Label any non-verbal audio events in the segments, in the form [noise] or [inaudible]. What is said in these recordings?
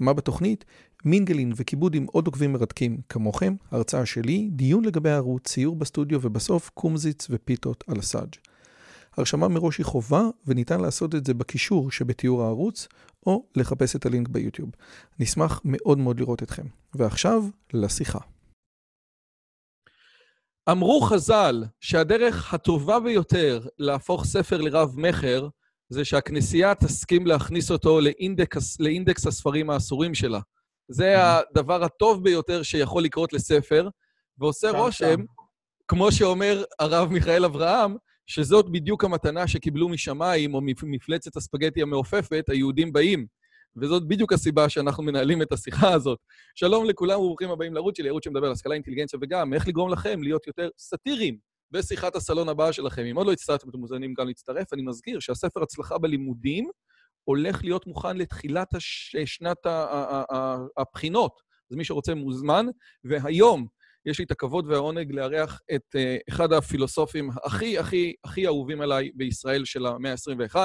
מה בתוכנית? מינגלין וכיבוד עם עוד עוקבים מרתקים כמוכם, הרצאה שלי, דיון לגבי הערוץ, ציור בסטודיו ובסוף קומזיץ ופיתות על הסאג'. הרשמה מראש היא חובה וניתן לעשות את זה בקישור שבתיאור הערוץ או לחפש את הלינק ביוטיוב. נשמח מאוד מאוד לראות אתכם. ועכשיו, לשיחה. אמרו חז"ל שהדרך הטובה ביותר להפוך ספר לרב-מכר זה שהכנסייה תסכים להכניס אותו לאינדקס, לאינדקס הספרים האסורים שלה. זה הדבר הטוב ביותר שיכול לקרות לספר, ועושה רושם, כמו שאומר הרב מיכאל אברהם, שזאת בדיוק המתנה שקיבלו משמיים, או מפלצת הספגטי המעופפת, היהודים באים. וזאת בדיוק הסיבה שאנחנו מנהלים את השיחה הזאת. שלום לכולם וברוכים הבאים לערוץ שלי, ערוץ שמדבר על השכלה, אינטליגנציה וגם איך לגרום לכם להיות יותר סאטיריים בשיחת הסלון הבאה שלכם. אם עוד לא הצטרפתם, אתם מוזמנים גם להצטרף. אני מזכיר שהספר הצלחה בלימודים הולך להיות מוכן לתחילת הש... שנת הבחינות. אז מי שרוצה מוזמן. והיום יש לי את הכבוד והעונג לארח את uh, אחד הפילוסופים הכי הכי הכי אהובים עליי בישראל של המאה ה-21,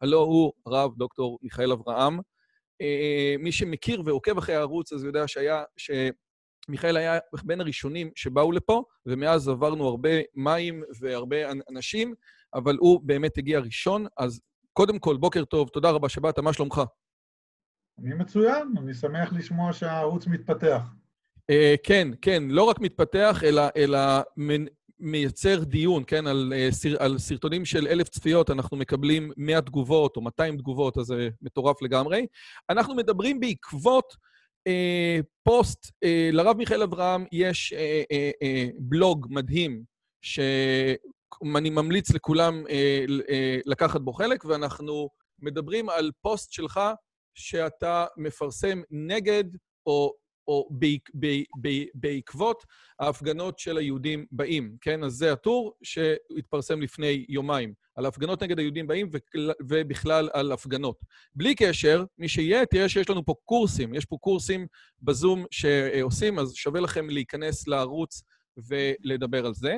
הלא הוא הרב דוקטור מיכאל אברהם. Uh, מי שמכיר ועוקב אחרי הערוץ, אז יודע שהיה, שמיכאל היה בין הראשונים שבאו לפה, ומאז עברנו הרבה מים והרבה אנשים, אבל הוא באמת הגיע ראשון, אז קודם כל, בוקר טוב, תודה רבה שבאת, מה שלומך? אני מצוין, אני שמח לשמוע שהערוץ מתפתח. Uh, כן, כן, לא רק מתפתח, אלא, אלא מייצר דיון, כן, על, uh, סר, על סרטונים של אלף צפיות, אנחנו מקבלים 100 תגובות או 200 תגובות, אז זה מטורף לגמרי. אנחנו מדברים בעקבות פוסט, uh, לרב מיכאל אברהם יש uh, uh, uh, בלוג מדהים, ש... אני ממליץ לכולם אה, אה, לקחת בו חלק, ואנחנו מדברים על פוסט שלך שאתה מפרסם נגד או, או בעק, בעקבות ההפגנות של היהודים באים, כן? אז זה הטור שהתפרסם לפני יומיים, על הפגנות נגד היהודים באים ובכלל על הפגנות. בלי קשר, מי שיהיה, תראה שיש לנו פה קורסים, יש פה קורסים בזום שעושים, אז שווה לכם להיכנס לערוץ ולדבר על זה.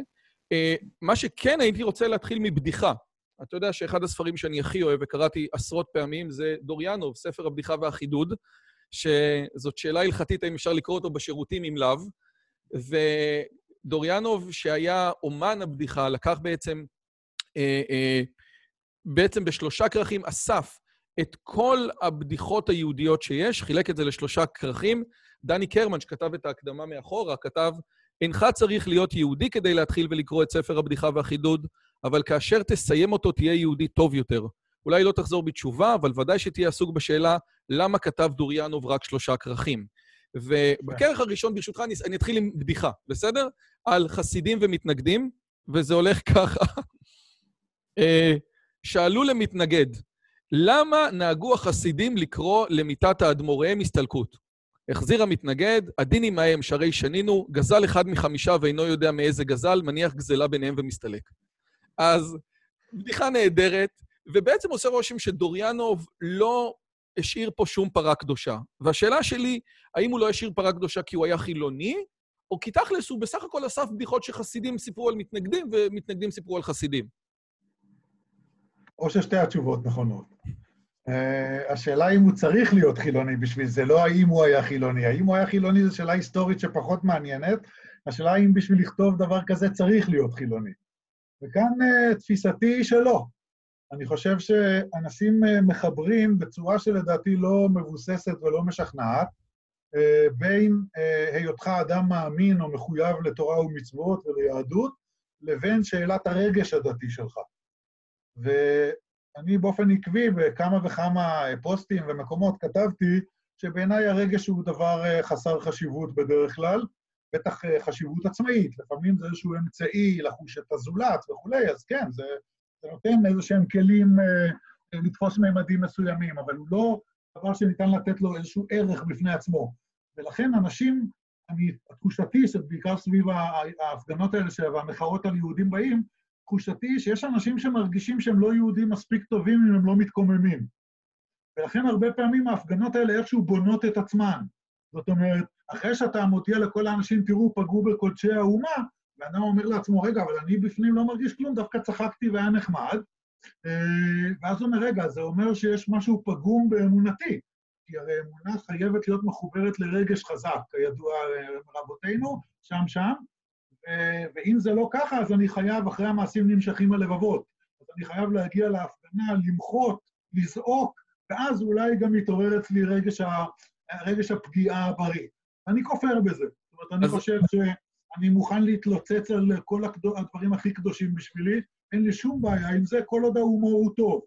אה, מה שכן הייתי רוצה להתחיל מבדיחה. אתה יודע שאחד הספרים שאני הכי אוהב, וקראתי עשרות פעמים, זה דוריאנוב, ספר הבדיחה והחידוד, שזאת שאלה הלכתית האם אפשר לקרוא אותו בשירותים עם לאו. ודוריאנוב, שהיה אומן הבדיחה, לקח בעצם, אה, אה, בעצם בשלושה כרכים, אסף את כל הבדיחות היהודיות שיש, חילק את זה לשלושה כרכים. דני קרמן, שכתב את ההקדמה מאחורה, כתב אינך צריך להיות יהודי כדי להתחיל ולקרוא את ספר הבדיחה והחידוד, אבל כאשר תסיים אותו תהיה יהודי טוב יותר. אולי לא תחזור בתשובה, אבל ודאי שתהיה עסוק בשאלה למה כתב דוריאנוב רק שלושה כרכים. ובכרך הראשון, ברשותך, אני, אני אתחיל עם בדיחה, בסדר? על חסידים ומתנגדים, וזה הולך [laughs] ככה. אה, שאלו למתנגד, למה נהגו החסידים לקרוא למיטת האדמו"ריהם הסתלקות? החזיר המתנגד, הדין עמהם שרי שנינו, גזל אחד מחמישה ואינו יודע מאיזה גזל, מניח גזלה ביניהם ומסתלק. אז בדיחה נהדרת, ובעצם עושה רושם שדוריאנוב לא השאיר פה שום פרה קדושה. והשאלה שלי, האם הוא לא השאיר פרה קדושה כי הוא היה חילוני, או כי תכלס הוא בסך הכל אסף בדיחות שחסידים סיפרו על מתנגדים ומתנגדים סיפרו על חסידים? או ששתי התשובות נכונות. Uh, השאלה אם הוא צריך להיות חילוני בשביל זה, לא האם הוא היה חילוני. האם הוא היה חילוני זו שאלה היסטורית שפחות מעניינת, השאלה אם בשביל לכתוב דבר כזה צריך להיות חילוני. וכאן uh, תפיסתי שלא. אני חושב שאנשים uh, מחברים בצורה שלדעתי לא מבוססת ולא משכנעת, uh, בין uh, היותך אדם מאמין או מחויב לתורה ומצוות וליהדות, לבין שאלת הרגש הדתי שלך. אני באופן עקבי בכמה וכמה פוסטים ומקומות כתבתי שבעיניי הרגש הוא דבר אה, חסר חשיבות בדרך כלל, בטח אה, חשיבות עצמאית, לפעמים זה איזשהו אמצעי לחוש את הזולת וכולי, אז כן, זה, זה נותן איזה שהם כלים אה, לתפוס ממדים מסוימים, אבל הוא לא דבר שניתן לתת לו איזשהו ערך בפני עצמו. ולכן אנשים אני, תחושתי, שבעיקר סביב ההפגנות האלה והמחאות על יהודים באים, תחושתי שיש אנשים שמרגישים שהם לא יהודים מספיק טובים אם הם לא מתקוממים. ולכן הרבה פעמים ההפגנות האלה איכשהו בונות את עצמן. זאת אומרת, אחרי שאתה מודיע לכל האנשים, תראו, פגעו בקודשי האומה, ואדם אומר לעצמו, רגע, אבל אני בפנים לא מרגיש כלום, דווקא צחקתי והיה נחמד. אה, ואז הוא אומר, רגע, זה אומר שיש משהו פגום באמונתי. כי הרי אמונה חייבת להיות מחוברת לרגש חזק, כידוע רבותינו, שם שם, ואם זה לא ככה, אז אני חייב, אחרי המעשים נמשכים הלבבות. אז אני חייב להגיע להפגנה, למחות, לזעוק, ואז אולי גם יתעורר אצלי רגש, ה... רגש הפגיעה הבריא. אני כופר בזה. זאת אומרת, אני חושב שאני מוכן להתלוצץ על כל הדברים הכי קדושים בשבילי, אין לי שום בעיה עם זה, כל עוד ההומור הוא טוב.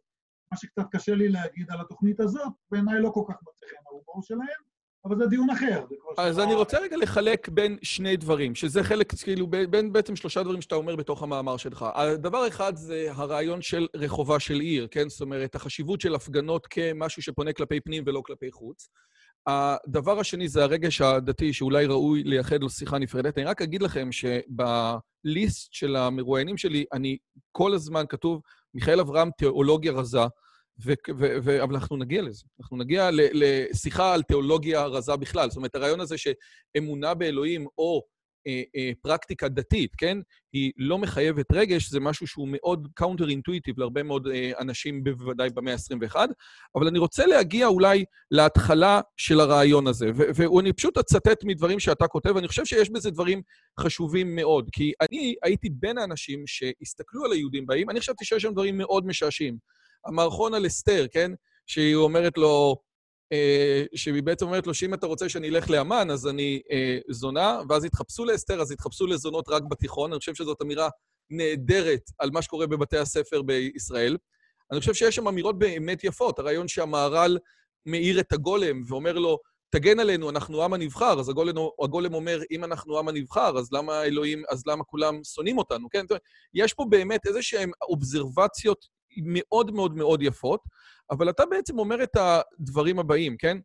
מה שקצת קשה לי להגיד על התוכנית הזאת, בעיניי לא כל כך מצא חן ההומור שלהם, אבל זה דיון אחר. אז אני רוצה רגע לחלק בין שני דברים, שזה חלק, כאילו, בין בעצם שלושה דברים שאתה אומר בתוך המאמר שלך. הדבר אחד זה הרעיון של רחובה של עיר, כן? זאת אומרת, החשיבות של הפגנות כמשהו שפונה כלפי פנים ולא כלפי חוץ. הדבר השני זה הרגש הדתי, שאולי ראוי לייחד לו שיחה נפרדת. אני רק אגיד לכם שבליסט של המרואיינים שלי, אני כל הזמן כתוב, מיכאל אברהם, תיאולוגיה רזה. ו- ו- ו- אבל אנחנו נגיע לזה. אנחנו נגיע לשיחה על תיאולוגיה רזה בכלל. זאת אומרת, הרעיון הזה שאמונה באלוהים או פרקטיקה דתית, כן? היא לא מחייבת רגש, זה משהו שהוא מאוד counter intuitive להרבה מאוד אה, אנשים, בוודאי במאה ה-21, אבל אני רוצה להגיע אולי להתחלה של הרעיון הזה, ואני פשוט אצטט מדברים שאתה כותב, ואני חושב שיש בזה דברים חשובים מאוד, כי אני הייתי בין האנשים שהסתכלו על היהודים באים, אני חשבתי שיש שם דברים מאוד משעשעים. המערכון על אסתר, כן? שהיא אומרת לו, אה, שהיא בעצם אומרת לו שאם אתה רוצה שאני אלך לאמן, אז אני אה, זונה, ואז יתחפשו לאסתר, אז יתחפשו לזונות רק בתיכון. אני חושב שזאת אמירה נהדרת על מה שקורה בבתי הספר בישראל. אני חושב שיש שם אמירות באמת יפות. הרעיון שהמהר"ל מאיר את הגולם ואומר לו, תגן עלינו, אנחנו עם הנבחר, אז הגולם, הגולם אומר, אם אנחנו עם הנבחר, אז למה אלוהים, אז למה כולם שונאים אותנו, כן? יש פה באמת איזה שהן אובזרבציות מאוד מאוד מאוד יפות, אבל אתה בעצם אומר את הדברים הבאים, כן?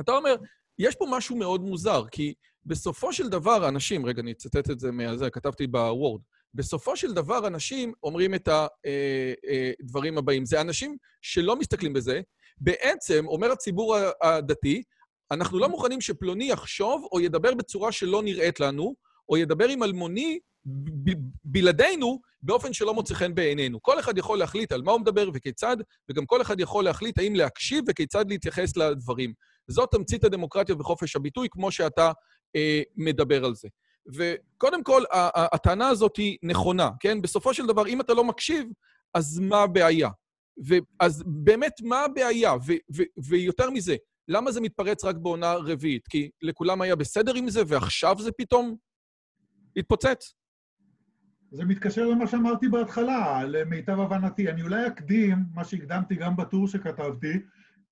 אתה אומר, יש פה משהו מאוד מוזר, כי בסופו של דבר אנשים, רגע, אני אצטט את זה מזה, כתבתי בוורד, בסופו של דבר אנשים אומרים את הדברים אה, אה, הבאים. זה אנשים שלא מסתכלים בזה. בעצם, אומר הציבור הדתי, אנחנו לא מוכנים שפלוני יחשוב או ידבר בצורה שלא נראית לנו, או ידבר עם אלמוני בלעדינו באופן שלא מוצא חן בעינינו. כל אחד יכול להחליט על מה הוא מדבר וכיצד, וגם כל אחד יכול להחליט האם להקשיב וכיצד להתייחס לדברים. זאת תמצית הדמוקרטיה וחופש הביטוי, כמו שאתה אה, מדבר על זה. וקודם כל, הטענה הזאת היא נכונה, כן? בסופו של דבר, אם אתה לא מקשיב, אז מה הבעיה? אז באמת, מה הבעיה? ויותר מזה, למה זה מתפרץ רק בעונה רביעית? כי לכולם היה בסדר עם זה, ועכשיו זה פתאום התפוצץ? זה מתקשר למה שאמרתי בהתחלה, למיטב הבנתי. אני אולי אקדים, מה שהקדמתי גם בטור שכתבתי,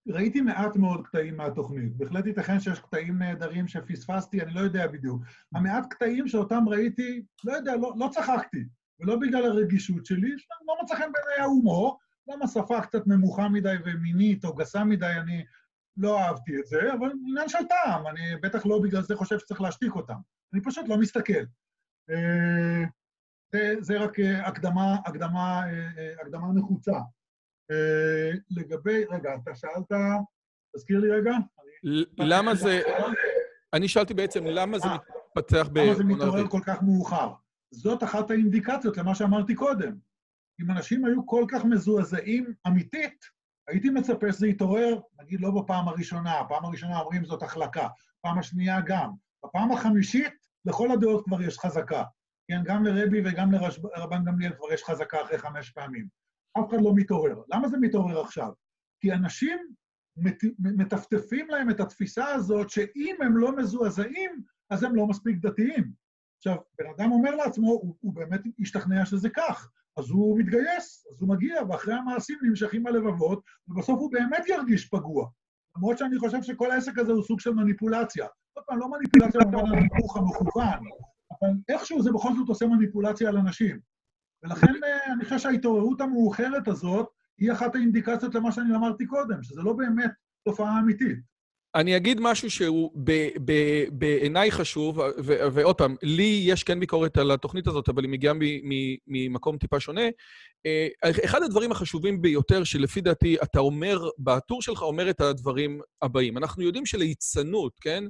ראיתי מעט מאוד קטעים מהתוכנית. בהחלט ייתכן שיש קטעים נהדרים שפספסתי, אני לא יודע בדיוק. המעט קטעים שאותם ראיתי, לא יודע, לא, לא צחקתי. ולא בגלל הרגישות שלי, שלא מצא חן בעיניי ההומור, גם השפה קצת נמוכה מדי ומינית או גסה מדי, אני לא אהבתי את זה, אבל עניין של טעם, אני בטח לא בגלל זה חושב שצריך להשתיק אותם. אני פשוט לא מסתכל. אה, זה, זה רק אה, הקדמה, הקדמה, אה, הקדמה נחוצה. לגבי, רגע, אתה שאלת, תזכיר לי רגע. למה זה... אני שאלתי בעצם, למה זה מתפתח ב... למה זה מתעורר כל כך מאוחר? זאת אחת האינדיקציות למה שאמרתי קודם. אם אנשים היו כל כך מזועזעים אמיתית, הייתי מצפה שזה יתעורר, נגיד לא בפעם הראשונה, הפעם הראשונה אומרים זאת החלקה, פעם השנייה גם. בפעם החמישית, לכל הדעות כבר יש חזקה. כן, גם לרבי וגם לרבן גמליאל כבר יש חזקה אחרי חמש פעמים. אף אחד לא מתעורר. למה זה מתעורר עכשיו? כי אנשים מטפטפים להם את התפיסה הזאת שאם הם לא מזועזעים, אז הם לא מספיק דתיים. עכשיו, בן אדם אומר לעצמו, הוא, הוא באמת השתכנע שזה כך, אז הוא מתגייס, אז הוא מגיע, ואחרי המעשים נמשכים הלבבות, ובסוף הוא באמת ירגיש פגוע. למרות שאני חושב שכל העסק הזה הוא סוג של מניפולציה. עוד פעם, לא מניפולציה במובן ההיפוך המכוון, אבל איכשהו זה בכל זאת עושה מניפולציה על אנשים. ולכן אה, אני חושב שההתעוררות המאוחרת הזאת היא אחת האינדיקציות למה שאני אמרתי קודם, שזה לא באמת תופעה אמיתית. אני אגיד משהו שהוא בעיניי חשוב, ועוד פעם, לי יש כן ביקורת על התוכנית הזאת, אבל היא מגיעה ממקום טיפה שונה. אה, אחד הדברים החשובים ביותר, שלפי דעתי אתה אומר, בטור שלך אומר את הדברים הבאים. אנחנו יודעים שליצנות, כן?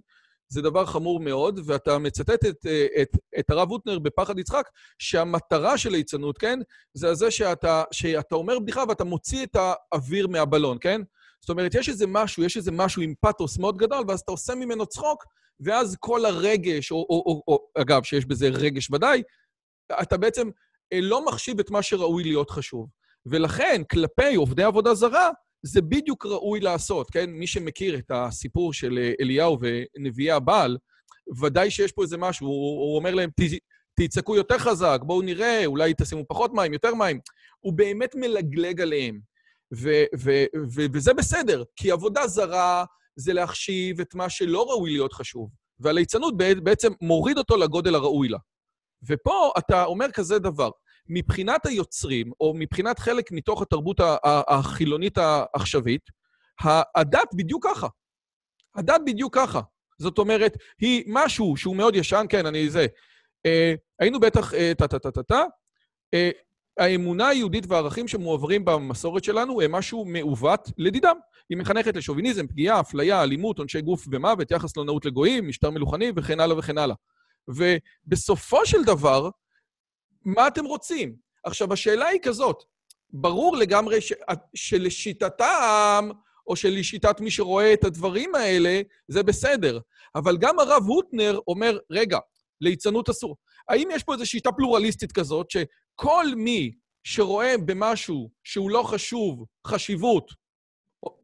זה דבר חמור מאוד, ואתה מצטט את, את, את הרב הוטנר בפחד יצחק, שהמטרה של ליצנות, כן? זה זה שאתה, שאתה אומר בדיחה ואתה מוציא את האוויר מהבלון, כן? זאת אומרת, יש איזה משהו, יש איזה משהו עם פתוס מאוד גדול, ואז אתה עושה ממנו צחוק, ואז כל הרגש, או, או, או, או אגב, שיש בזה רגש ודאי, אתה בעצם אה, לא מחשיב את מה שראוי להיות חשוב. ולכן, כלפי עובדי עבודה זרה, זה בדיוק ראוי לעשות, כן? מי שמכיר את הסיפור של אה, אליהו ונביאי הבעל, ודאי שיש פה איזה משהו, הוא, הוא אומר להם, תצעקו יותר חזק, בואו נראה, אולי תשימו פחות מים, יותר מים. הוא באמת מלגלג עליהם. ו- ו- ו- וזה בסדר, כי עבודה זרה זה להחשיב את מה שלא ראוי להיות חשוב, והליצנות בעצם מוריד אותו לגודל הראוי לה. ופה אתה אומר כזה דבר, מבחינת היוצרים, או מבחינת חלק מתוך התרבות החילונית העכשווית, הדת בדיוק ככה. הדת בדיוק ככה. זאת אומרת, היא משהו שהוא מאוד ישן, כן, אני זה. אה, היינו בטח, טה-טה-טה-טה, אה, האמונה היהודית והערכים שמועברים במסורת שלנו הם משהו מעוות לדידם. היא מחנכת לשוביניזם, פגיעה, אפליה, אלימות, עונשי גוף ומוות, יחס לא נאות לגויים, משטר מלוכני וכן הלאה וכן הלאה. ובסופו של דבר, מה אתם רוצים? עכשיו, השאלה היא כזאת, ברור לגמרי ש... שלשיטתם, או שלשיטת מי שרואה את הדברים האלה, זה בסדר. אבל גם הרב הוטנר אומר, רגע, ליצנות אסור. האם יש פה איזו שיטה פלורליסטית כזאת, שכל מי שרואה במשהו שהוא לא חשוב, חשיבות,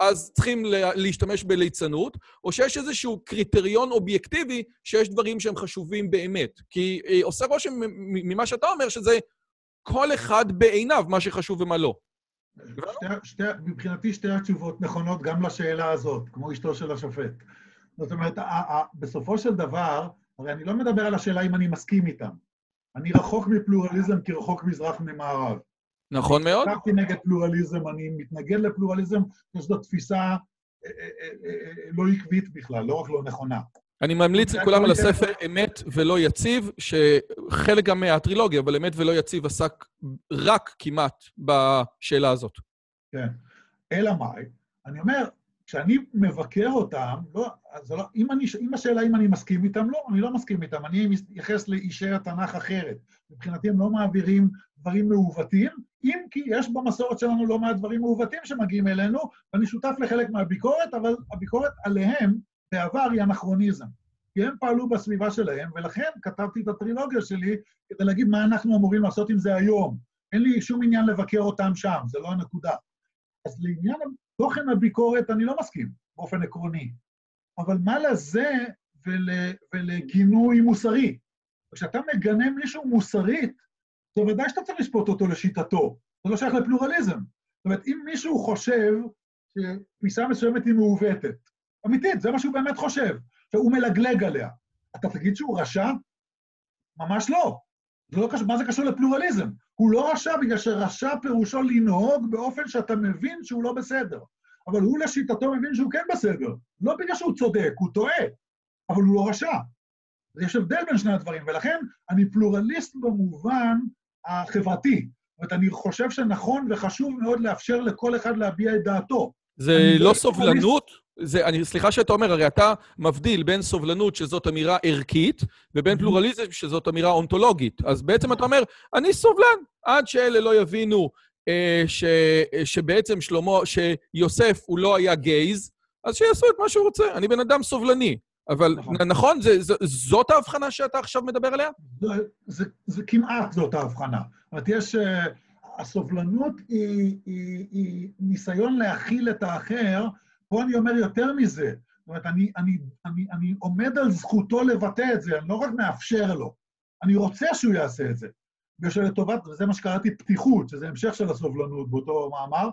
אז צריכים להשתמש בליצנות, או שיש איזשהו קריטריון אובייקטיבי שיש דברים שהם חשובים באמת. כי אה, עושה רושם ממה שאתה אומר, שזה כל אחד בעיניו, מה שחשוב ומה לא. שתי, שתי, מבחינתי שתי התשובות נכונות גם לשאלה הזאת, כמו אשתו של השופט. זאת אומרת, בסופו של דבר, הרי אני לא מדבר על השאלה אם אני מסכים איתם. אני רחוק מפלורליזם כי רחוק מזרח ממערב. נכון מאוד. חשבתי נגד פלורליזם, אני מתנגד לפלורליזם, שזו תפיסה אה, אה, אה, לא עקבית בכלל, לא רק לא נכונה. אני ממליץ לכולם על הספר אמת ולא יציב, שחלק גם מהטרילוגיה, אבל אמת ולא יציב עסק רק כמעט בשאלה הזאת. כן. אלא מאי? אני אומר, כשאני מבקר אותם, לא, אז לא, אם, אני, אם השאלה אם אני מסכים איתם, לא, אני לא מסכים איתם, אני מתייחס לאישי התנ"ך אחרת. מבחינתי הם לא מעבירים דברים מעוותים, אם כי יש במסורת שלנו לא מעט דברים מעוותים שמגיעים אלינו, ואני שותף לחלק מהביקורת, אבל הביקורת עליהם בעבר היא אנכרוניזם. כי הם פעלו בסביבה שלהם, ולכן כתבתי את הטרילוגיה שלי כדי להגיד מה אנחנו אמורים לעשות עם זה היום. אין לי שום עניין לבקר אותם שם, זה לא הנקודה. אז לעניין תוכן הביקורת אני לא מסכים, באופן עקרוני. אבל מה לזה ול, ולגינוי מוסרי? כשאתה מגנה מישהו מוסרית, זה ודאי שאתה צריך לשפוט אותו לשיטתו. זה לא שייך לפלורליזם. זאת אומרת, אם מישהו חושב שתפיסה מסוימת היא מעוותת, אמיתית, זה מה שהוא באמת חושב, שהוא מלגלג עליה, אתה תגיד שהוא רשע? ממש לא. זה לא קשור, מה זה קשור לפלורליזם? הוא לא רשע בגלל שרשע פירושו לנהוג באופן שאתה מבין שהוא לא בסדר. אבל הוא לשיטתו מבין שהוא כן בסדר. לא בגלל שהוא צודק, הוא טועה, אבל הוא לא רשע. יש הבדל בין שני הדברים, ולכן אני פלורליסט במובן החברתי. זאת אומרת, אני חושב שנכון וחשוב מאוד לאפשר לכל אחד להביע את דעתו. זה לא סובלנות? זה, אני, סליחה שאתה אומר, הרי אתה מבדיל בין סובלנות, שזאת אמירה ערכית, ובין פלורליזם, שזאת אמירה אונתולוגית. אז בעצם אתה אומר, אני סובלן, עד שאלה לא יבינו אה, ש, שבעצם שלמה, שיוסף הוא לא היה גייז, אז שיעשו את מה שהוא רוצה. אני בן אדם סובלני. אבל נכון, נכון זה, זה, זאת ההבחנה שאתה עכשיו מדבר עליה? זה, זה, זה כמעט זאת ההבחנה. זאת אומרת, יש... Uh, הסובלנות היא, היא, היא ניסיון להכיל את האחר, פה אני אומר יותר מזה. זאת אומרת, אני, אני, אני, אני עומד על זכותו לבטא את זה, אני לא רק מאפשר לו, אני רוצה שהוא יעשה את זה. בגלל לטובת, וזה מה שקראתי פתיחות, שזה המשך של הסובלנות באותו מאמר,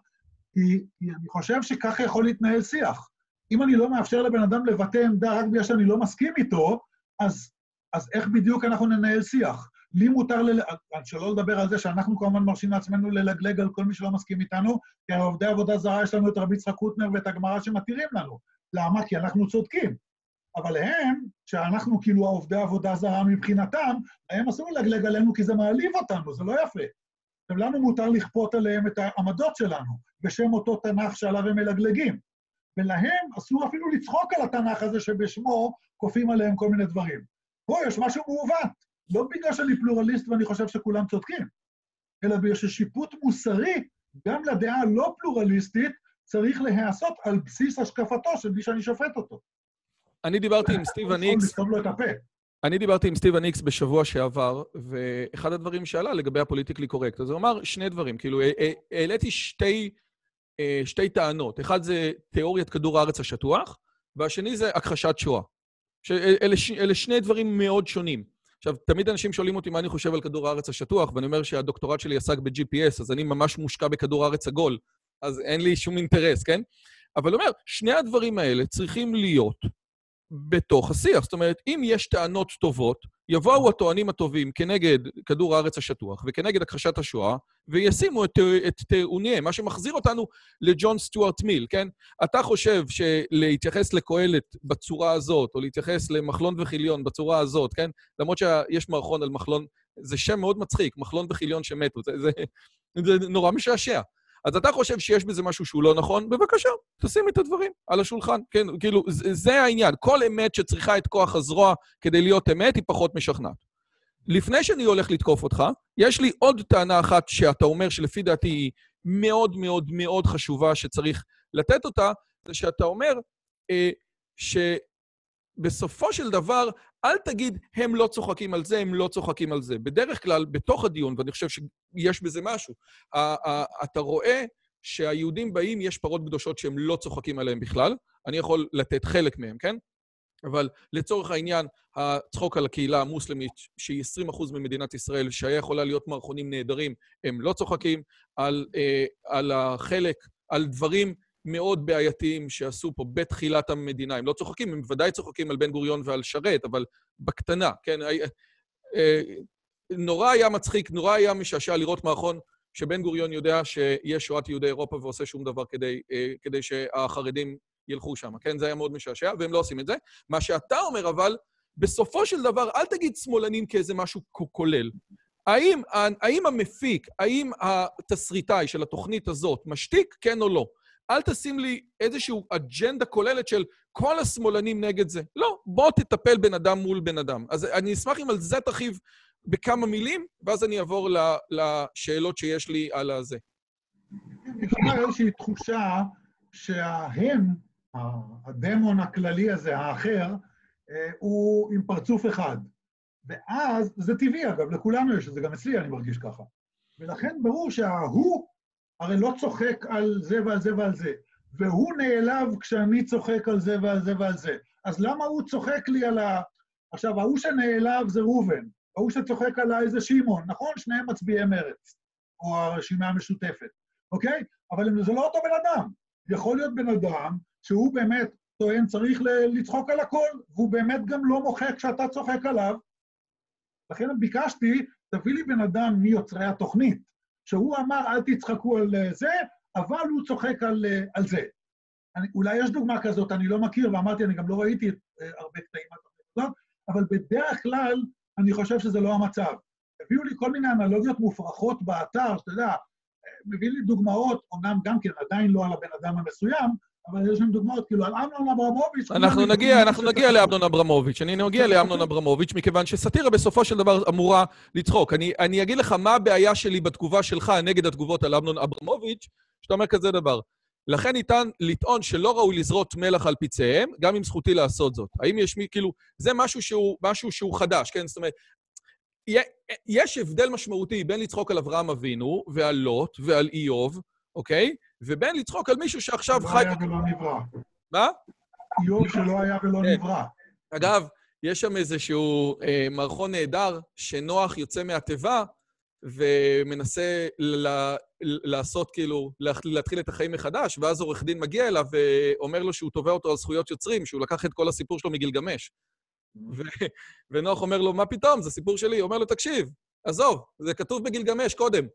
כי, כי אני חושב שככה יכול להתנהל שיח. אם אני לא מאפשר לבן אדם לבטא עמדה רק בגלל שאני לא מסכים איתו, אז, אז איך בדיוק אנחנו ננהל שיח? לי מותר, ל... שלא לדבר על זה שאנחנו כמובן מרשים לעצמנו ללגלג על כל מי שלא מסכים איתנו, כי עובדי עבודה זרה יש לנו את רבי יצחק קוטנר ואת הגמרא שמתירים לנו. למה? כי אנחנו צודקים. אבל הם, שאנחנו כאילו העובדי עבודה זרה מבחינתם, הם אסור ללגלג עלינו כי זה מעליב אותנו, זה לא יפה. ולנו מותר לכפות עליהם את העמדות שלנו, בשם אותו תנ"ך שעליו הם מלגלגים. ולהם אסור אפילו לצחוק על התנ"ך הזה שבשמו כופים עליהם כל מיני דברים. פה יש משהו מעוות, לא בגלל שאני פלורליסט ואני חושב שכולם צודקים, אלא בגלל ששיפוט מוסרי, גם לדעה הלא פלורליסטית, צריך להיעשות על בסיס השקפתו של מי שאני שופט אותו. אני דיברתי עם סטיבן איקס... לסתום לו את הפה. אני דיברתי עם סטיבן איקס בשבוע שעבר, ואחד הדברים שעלה לגבי הפוליטיקלי קורקט, אז הוא אמר שני דברים, כאילו, העליתי שתי, שתי טענות. אחד זה תיאוריית כדור הארץ השטוח, והשני זה הכחשת שואה. שאלה, אלה שני דברים מאוד שונים. עכשיו, תמיד אנשים שואלים אותי מה אני חושב על כדור הארץ השטוח, ואני אומר שהדוקטורט שלי עסק ב-GPS, אז אני ממש מושקע בכדור הארץ עגול, אז אין לי שום אינטרס, כן? אבל אומר, שני הדברים האלה צריכים להיות בתוך השיח. זאת אומרת, אם יש טענות טובות, יבואו הטוענים הטובים כנגד כדור הארץ השטוח וכנגד הכחשת השואה, וישימו את, את טיעוניהם, מה שמחזיר אותנו לג'ון סטיוארט מיל, כן? אתה חושב שלהתייחס לקהלת בצורה הזאת, או להתייחס למחלון וחיליון בצורה הזאת, כן? למרות שיש מערכון על מחלון, זה שם מאוד מצחיק, מחלון וחיליון שמתו, זה, זה, זה נורא משעשע. אז אתה חושב שיש בזה משהו שהוא לא נכון? בבקשה, תשים את הדברים על השולחן. כן, כאילו, זה, העניין. כל אמת שצריכה את כוח הזרוע כדי להיות אמת, היא פחות משכנעת. לפני שאני הולך לתקוף אותך, יש לי עוד טענה אחת שאתה אומר שלפי דעתי היא מאוד מאוד מאוד חשובה שצריך לתת אותה, זה שאתה אומר אה, שבסופו של דבר אל תגיד, הם לא צוחקים על זה, הם לא צוחקים על זה. בדרך כלל, בתוך הדיון, ואני חושב שיש בזה משהו, אתה רואה שהיהודים באים, יש פרות קדושות שהם לא צוחקים עליהם בכלל. אני יכול לתת חלק מהם, כן? אבל לצורך העניין, הצחוק על הקהילה המוסלמית, שהיא 20% ממדינת ישראל, שהיה יכולה להיות מערכונים נהדרים, הם לא צוחקים על, אה, על החלק, על דברים מאוד בעייתיים שעשו פה בתחילת המדינה. הם לא צוחקים, הם בוודאי צוחקים על בן גוריון ועל שרת, אבל בקטנה, כן? אה, נורא היה מצחיק, נורא היה משעשע לראות מערכון שבן גוריון יודע שיש שואת יהודי אירופה ועושה שום דבר כדי, אה, כדי שהחרדים ילכו שם, כן? זה היה מאוד משעשע, והם לא עושים את זה. מה שאתה אומר, אבל, בסופו של דבר, אל תגיד שמאלנים כאיזה משהו כולל. האם, האם המפיק, האם התסריטאי של התוכנית הזאת משתיק, כן או לא? אל תשים לי איזושהי אג'נדה כוללת של כל השמאלנים נגד זה. לא, בוא תטפל בן אדם מול בן אדם. אז אני אשמח אם על זה תרחיב בכמה מילים, ואז אני אעבור לשאלות שיש לי על הזה. יש לי איזושהי תחושה שההם, הדמון הכללי הזה, האחר, אה, הוא עם פרצוף אחד. ואז, זה טבעי אגב, לכולנו יש את זה, גם אצלי אני מרגיש ככה. ולכן ברור שההוא הרי לא צוחק על זה ועל זה ועל זה, והוא נעלב כשאני צוחק על זה ועל זה ועל זה. אז למה הוא צוחק לי על ה... עכשיו, ההוא שנעלב זה ראובן, ההוא שצוחק עליי זה שמעון, נכון? שניהם מצביעי מרץ, או הרשימה המשותפת, אוקיי? אבל זה לא אותו בן אדם. יכול להיות בן אדם שהוא באמת טוען צריך לצחוק על הכל, והוא באמת גם לא מוחק כשאתה צוחק עליו. לכן ביקשתי, תביא לי בן אדם מיוצרי התוכנית, שהוא אמר, אל תצחקו על אה, זה, אבל הוא צוחק על, אה, על זה. אני, אולי יש דוגמה כזאת, אני לא מכיר, ואמרתי, אני גם לא ראיתי את, uh, הרבה קטעים מהתוכנית אבל בדרך כלל אני חושב שזה לא המצב. הביאו לי כל מיני אנלוגיות מופרכות באתר, שאתה יודע, מביא לי דוגמאות, אומנם גם כן עדיין לא על הבן אדם המסוים, אבל יש לנו דוגמאות, כאילו, על אמנון אברמוביץ'... אנחנו נגיע, אנחנו נגיע לאמנון אברמוביץ'. אני נגיע לאמנון אברמוביץ', מכיוון שסאטירה בסופו של דבר אמורה לצחוק. אני, אני אגיד לך מה הבעיה שלי בתגובה שלך נגד התגובות על אמנון אברמוביץ', שאתה אומר כזה דבר. לכן ניתן לטעון שלא ראוי לזרות מלח על פצעיהם, גם אם זכותי לעשות זאת. האם יש מי, כאילו, זה משהו שהוא, משהו שהוא חדש, כן? זאת אומרת, יש הבדל משמעותי בין לצחוק על אברהם אבינו ועל לוט ועל איוב, אוקיי? ובין לצחוק על מישהו שעכשיו חי... לא היה ולא נברא. מה? איוב שלא היה ולא כן. נברא. אגב, יש שם איזשהו אה, מערכון נהדר, שנוח יוצא מהתיבה ומנסה ל- לעשות, כאילו, להתחיל את החיים מחדש, ואז עורך דין מגיע אליו ואומר לו שהוא תובע אותו על זכויות יוצרים, שהוא לקח את כל הסיפור שלו מגילגמש. ו- ונוח אומר לו, מה פתאום, זה סיפור שלי. הוא אומר לו, תקשיב, עזוב, זה כתוב בגילגמש קודם.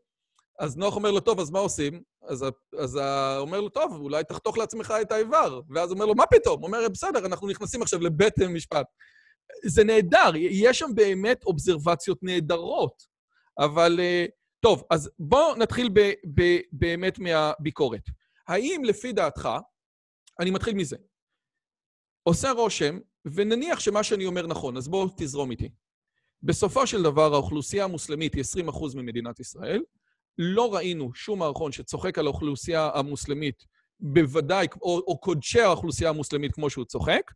אז נוח אומר לו, טוב, אז מה עושים? אז, אז אומר לו, טוב, אולי תחתוך לעצמך את האיבר. ואז אומר לו, מה פתאום? הוא אומר, בסדר, אנחנו נכנסים עכשיו לבית משפט. זה נהדר, יש שם באמת אובזרבציות נהדרות. אבל אה, טוב, אז בואו נתחיל ב, ב, באמת מהביקורת. האם לפי דעתך, אני מתחיל מזה, עושה רושם, ונניח שמה שאני אומר נכון, אז בואו תזרום איתי. בסופו של דבר, האוכלוסייה המוסלמית היא 20% ממדינת ישראל. לא ראינו שום מערכון שצוחק על האוכלוסייה המוסלמית, בוודאי, או, או קודשי האוכלוסייה המוסלמית כמו שהוא צוחק.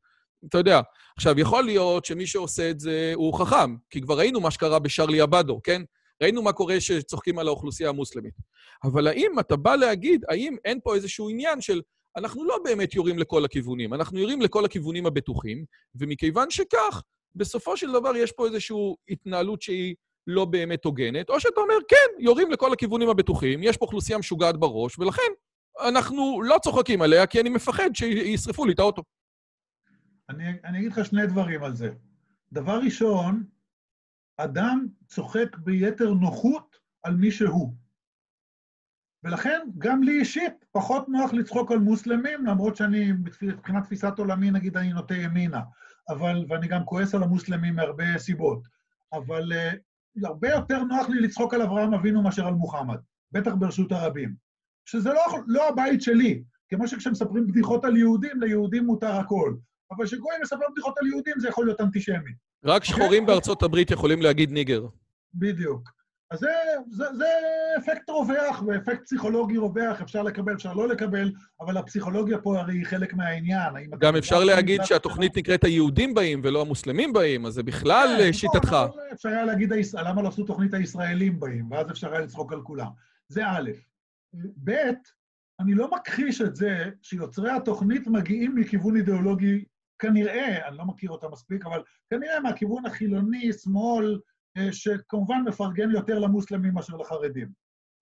אתה יודע, עכשיו, יכול להיות שמי שעושה את זה הוא חכם, כי כבר ראינו מה שקרה בשרלי אבדו, כן? ראינו מה קורה שצוחקים על האוכלוסייה המוסלמית. אבל האם אתה בא להגיד, האם אין פה איזשהו עניין של אנחנו לא באמת יורים לכל הכיוונים, אנחנו יורים לכל הכיוונים הבטוחים, ומכיוון שכך, בסופו של דבר יש פה איזושהי התנהלות שהיא לא באמת הוגנת, או שאתה אומר, כן, יורים לכל הכיוונים הבטוחים, יש פה אוכלוסייה משוגעת בראש, ולכן אנחנו לא צוחקים עליה, כי אני מפחד שישרפו לי את האוטו. אני, אני אגיד לך שני דברים על זה. דבר ראשון, אדם צוחק ביתר נוחות על מי שהוא. ולכן, גם לי אישית, פחות נוח לצחוק על מוסלמים, למרות שאני, מבחינת תפיסת עולמי, נגיד, אני נוטה ימינה. אבל, ואני גם כועס על המוסלמים מהרבה סיבות. אבל uh, הרבה יותר נוח לי לצחוק על אברהם אבינו מאשר על מוחמד, בטח ברשות הרבים. שזה לא, לא הבית שלי, כמו שכשמספרים בדיחות על יהודים, ליהודים מותר הכל. אבל כשגויים מספרים בדיחות על יהודים, זה יכול להיות אנטישמי. רק שחורים בארצות הברית יכולים להגיד ניגר. בדיוק. אז זה, זה, זה אפקט רווח, ואפקט פסיכולוגי רווח, אפשר לקבל, אפשר לא לקבל, אבל הפסיכולוגיה פה הרי היא חלק מהעניין. גם אפשר להגיד שהתוכנית נקראת היהודים באים ולא המוסלמים באים, אז זה בכלל כן, נכון, שיטתך. אפשר היה להגיד, למה לא עשו תוכנית הישראלים באים, ואז אפשר היה לצחוק על כולם. זה א', ב', אני לא מכחיש את זה שיוצרי התוכנית מגיעים מכיוון אידיאולוגי, כנראה, אני לא מכיר אותה מספיק, אבל כנראה מהכיוון החילוני, שמאל, אה, שכמובן מפרגן יותר למוסלמים מאשר לחרדים,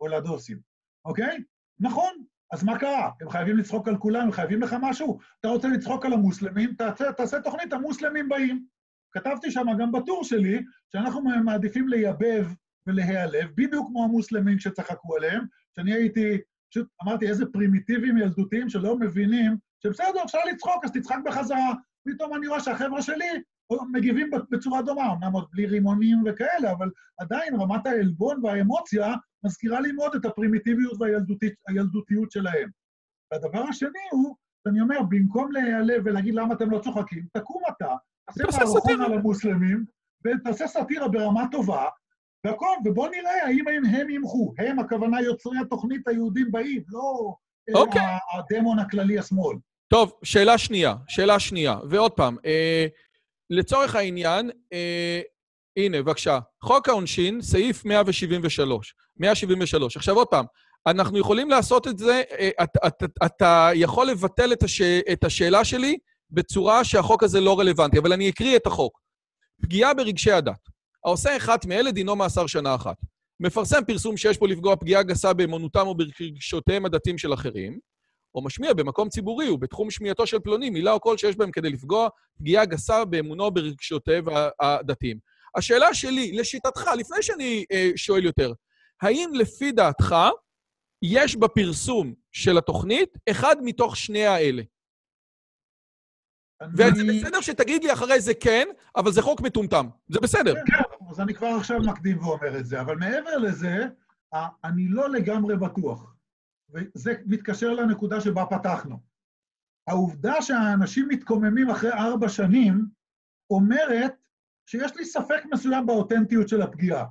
או לדוסים, אוקיי? נכון, אז מה קרה? הם חייבים לצחוק על כולם, הם חייבים לך משהו? אתה רוצה לצחוק על המוסלמים, תעשה, תעשה תוכנית, המוסלמים באים. כתבתי שם גם בטור שלי, שאנחנו מעדיפים לייבב ולהיעלב, בדיוק כמו המוסלמים שצחקו עליהם, שאני הייתי, פשוט אמרתי, איזה פרימיטיביים ילדותיים שלא מבינים שבסדר, אפשר לצחוק, אז תצחק בחזרה. פתאום אני רואה שהחבר'ה שלי מגיבים בצורה דומה, אמנם עוד בלי רימונים וכאלה, אבל עדיין רמת העלבון והאמוציה מזכירה לי מאוד את הפרימיטיביות והילדותיות שלהם. והדבר השני הוא, אני אומר, במקום להיעלב ולהגיד למה אתם לא צוחקים, תקום אתה, תעשה מערכון על המוסלמים, ותעשה סאטירה ברמה טובה, והכל, ובוא נראה האם הם, הם ימחו. הם, הכוונה יוצרי התוכנית היהודים באים, לא okay. אוקיי. הדמון הכללי השמאל. טוב, שאלה שנייה, שאלה שנייה. ועוד פעם, אה, לצורך העניין, אה, הנה, בבקשה, חוק העונשין, סעיף 173. 173. עכשיו עוד פעם, אנחנו יכולים לעשות את זה, אתה, אתה, אתה יכול לבטל את, הש, את השאלה שלי בצורה שהחוק הזה לא רלוונטי, אבל אני אקריא את החוק. פגיעה ברגשי הדת. העושה אחת מאלה דינו מאסר שנה אחת. מפרסם פרסום שיש בו לפגוע פגיעה גסה באמונותם או ברגשותיהם הדתיים של אחרים, או משמיע במקום ציבורי ובתחום שמיעתו של פלוני מילה או קול שיש בהם כדי לפגוע פגיעה גסה באמונו או ברגשותיהם הדתיים. השאלה שלי, לשיטתך, לפני שאני אה, שואל יותר, האם לפי דעתך יש בפרסום של התוכנית אחד מתוך שני האלה? אני... וזה בסדר שתגיד לי אחרי זה כן, אבל זה חוק מטומטם. זה בסדר. כן, כן, אז אני כבר עכשיו מקדים ואומר את זה. אבל מעבר לזה, אני לא לגמרי בטוח. וזה מתקשר לנקודה שבה פתחנו. העובדה שהאנשים מתקוממים אחרי ארבע שנים אומרת שיש לי ספק מסוים באותנטיות של הפגיעה.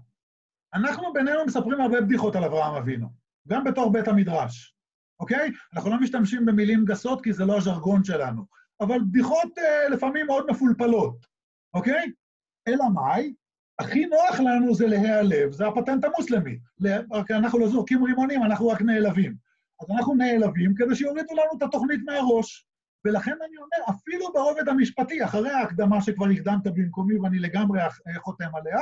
אנחנו בינינו מספרים הרבה בדיחות על אברהם אבינו, גם בתור בית המדרש, אוקיי? אנחנו לא משתמשים במילים גסות כי זה לא הז'רגון שלנו, אבל בדיחות אה, לפעמים מאוד מפולפלות, אוקיי? אלא מאי? הכי נוח לנו זה להיעלב, זה הפטנט המוסלמי. אנחנו לא זורקים רימונים, אנחנו רק נעלבים. אז אנחנו נעלבים כדי שיורידו לנו את התוכנית מהראש. ולכן אני אומר, אפילו ברובד המשפטי, אחרי ההקדמה שכבר הקדמת במקומי ואני לגמרי חותם עליה,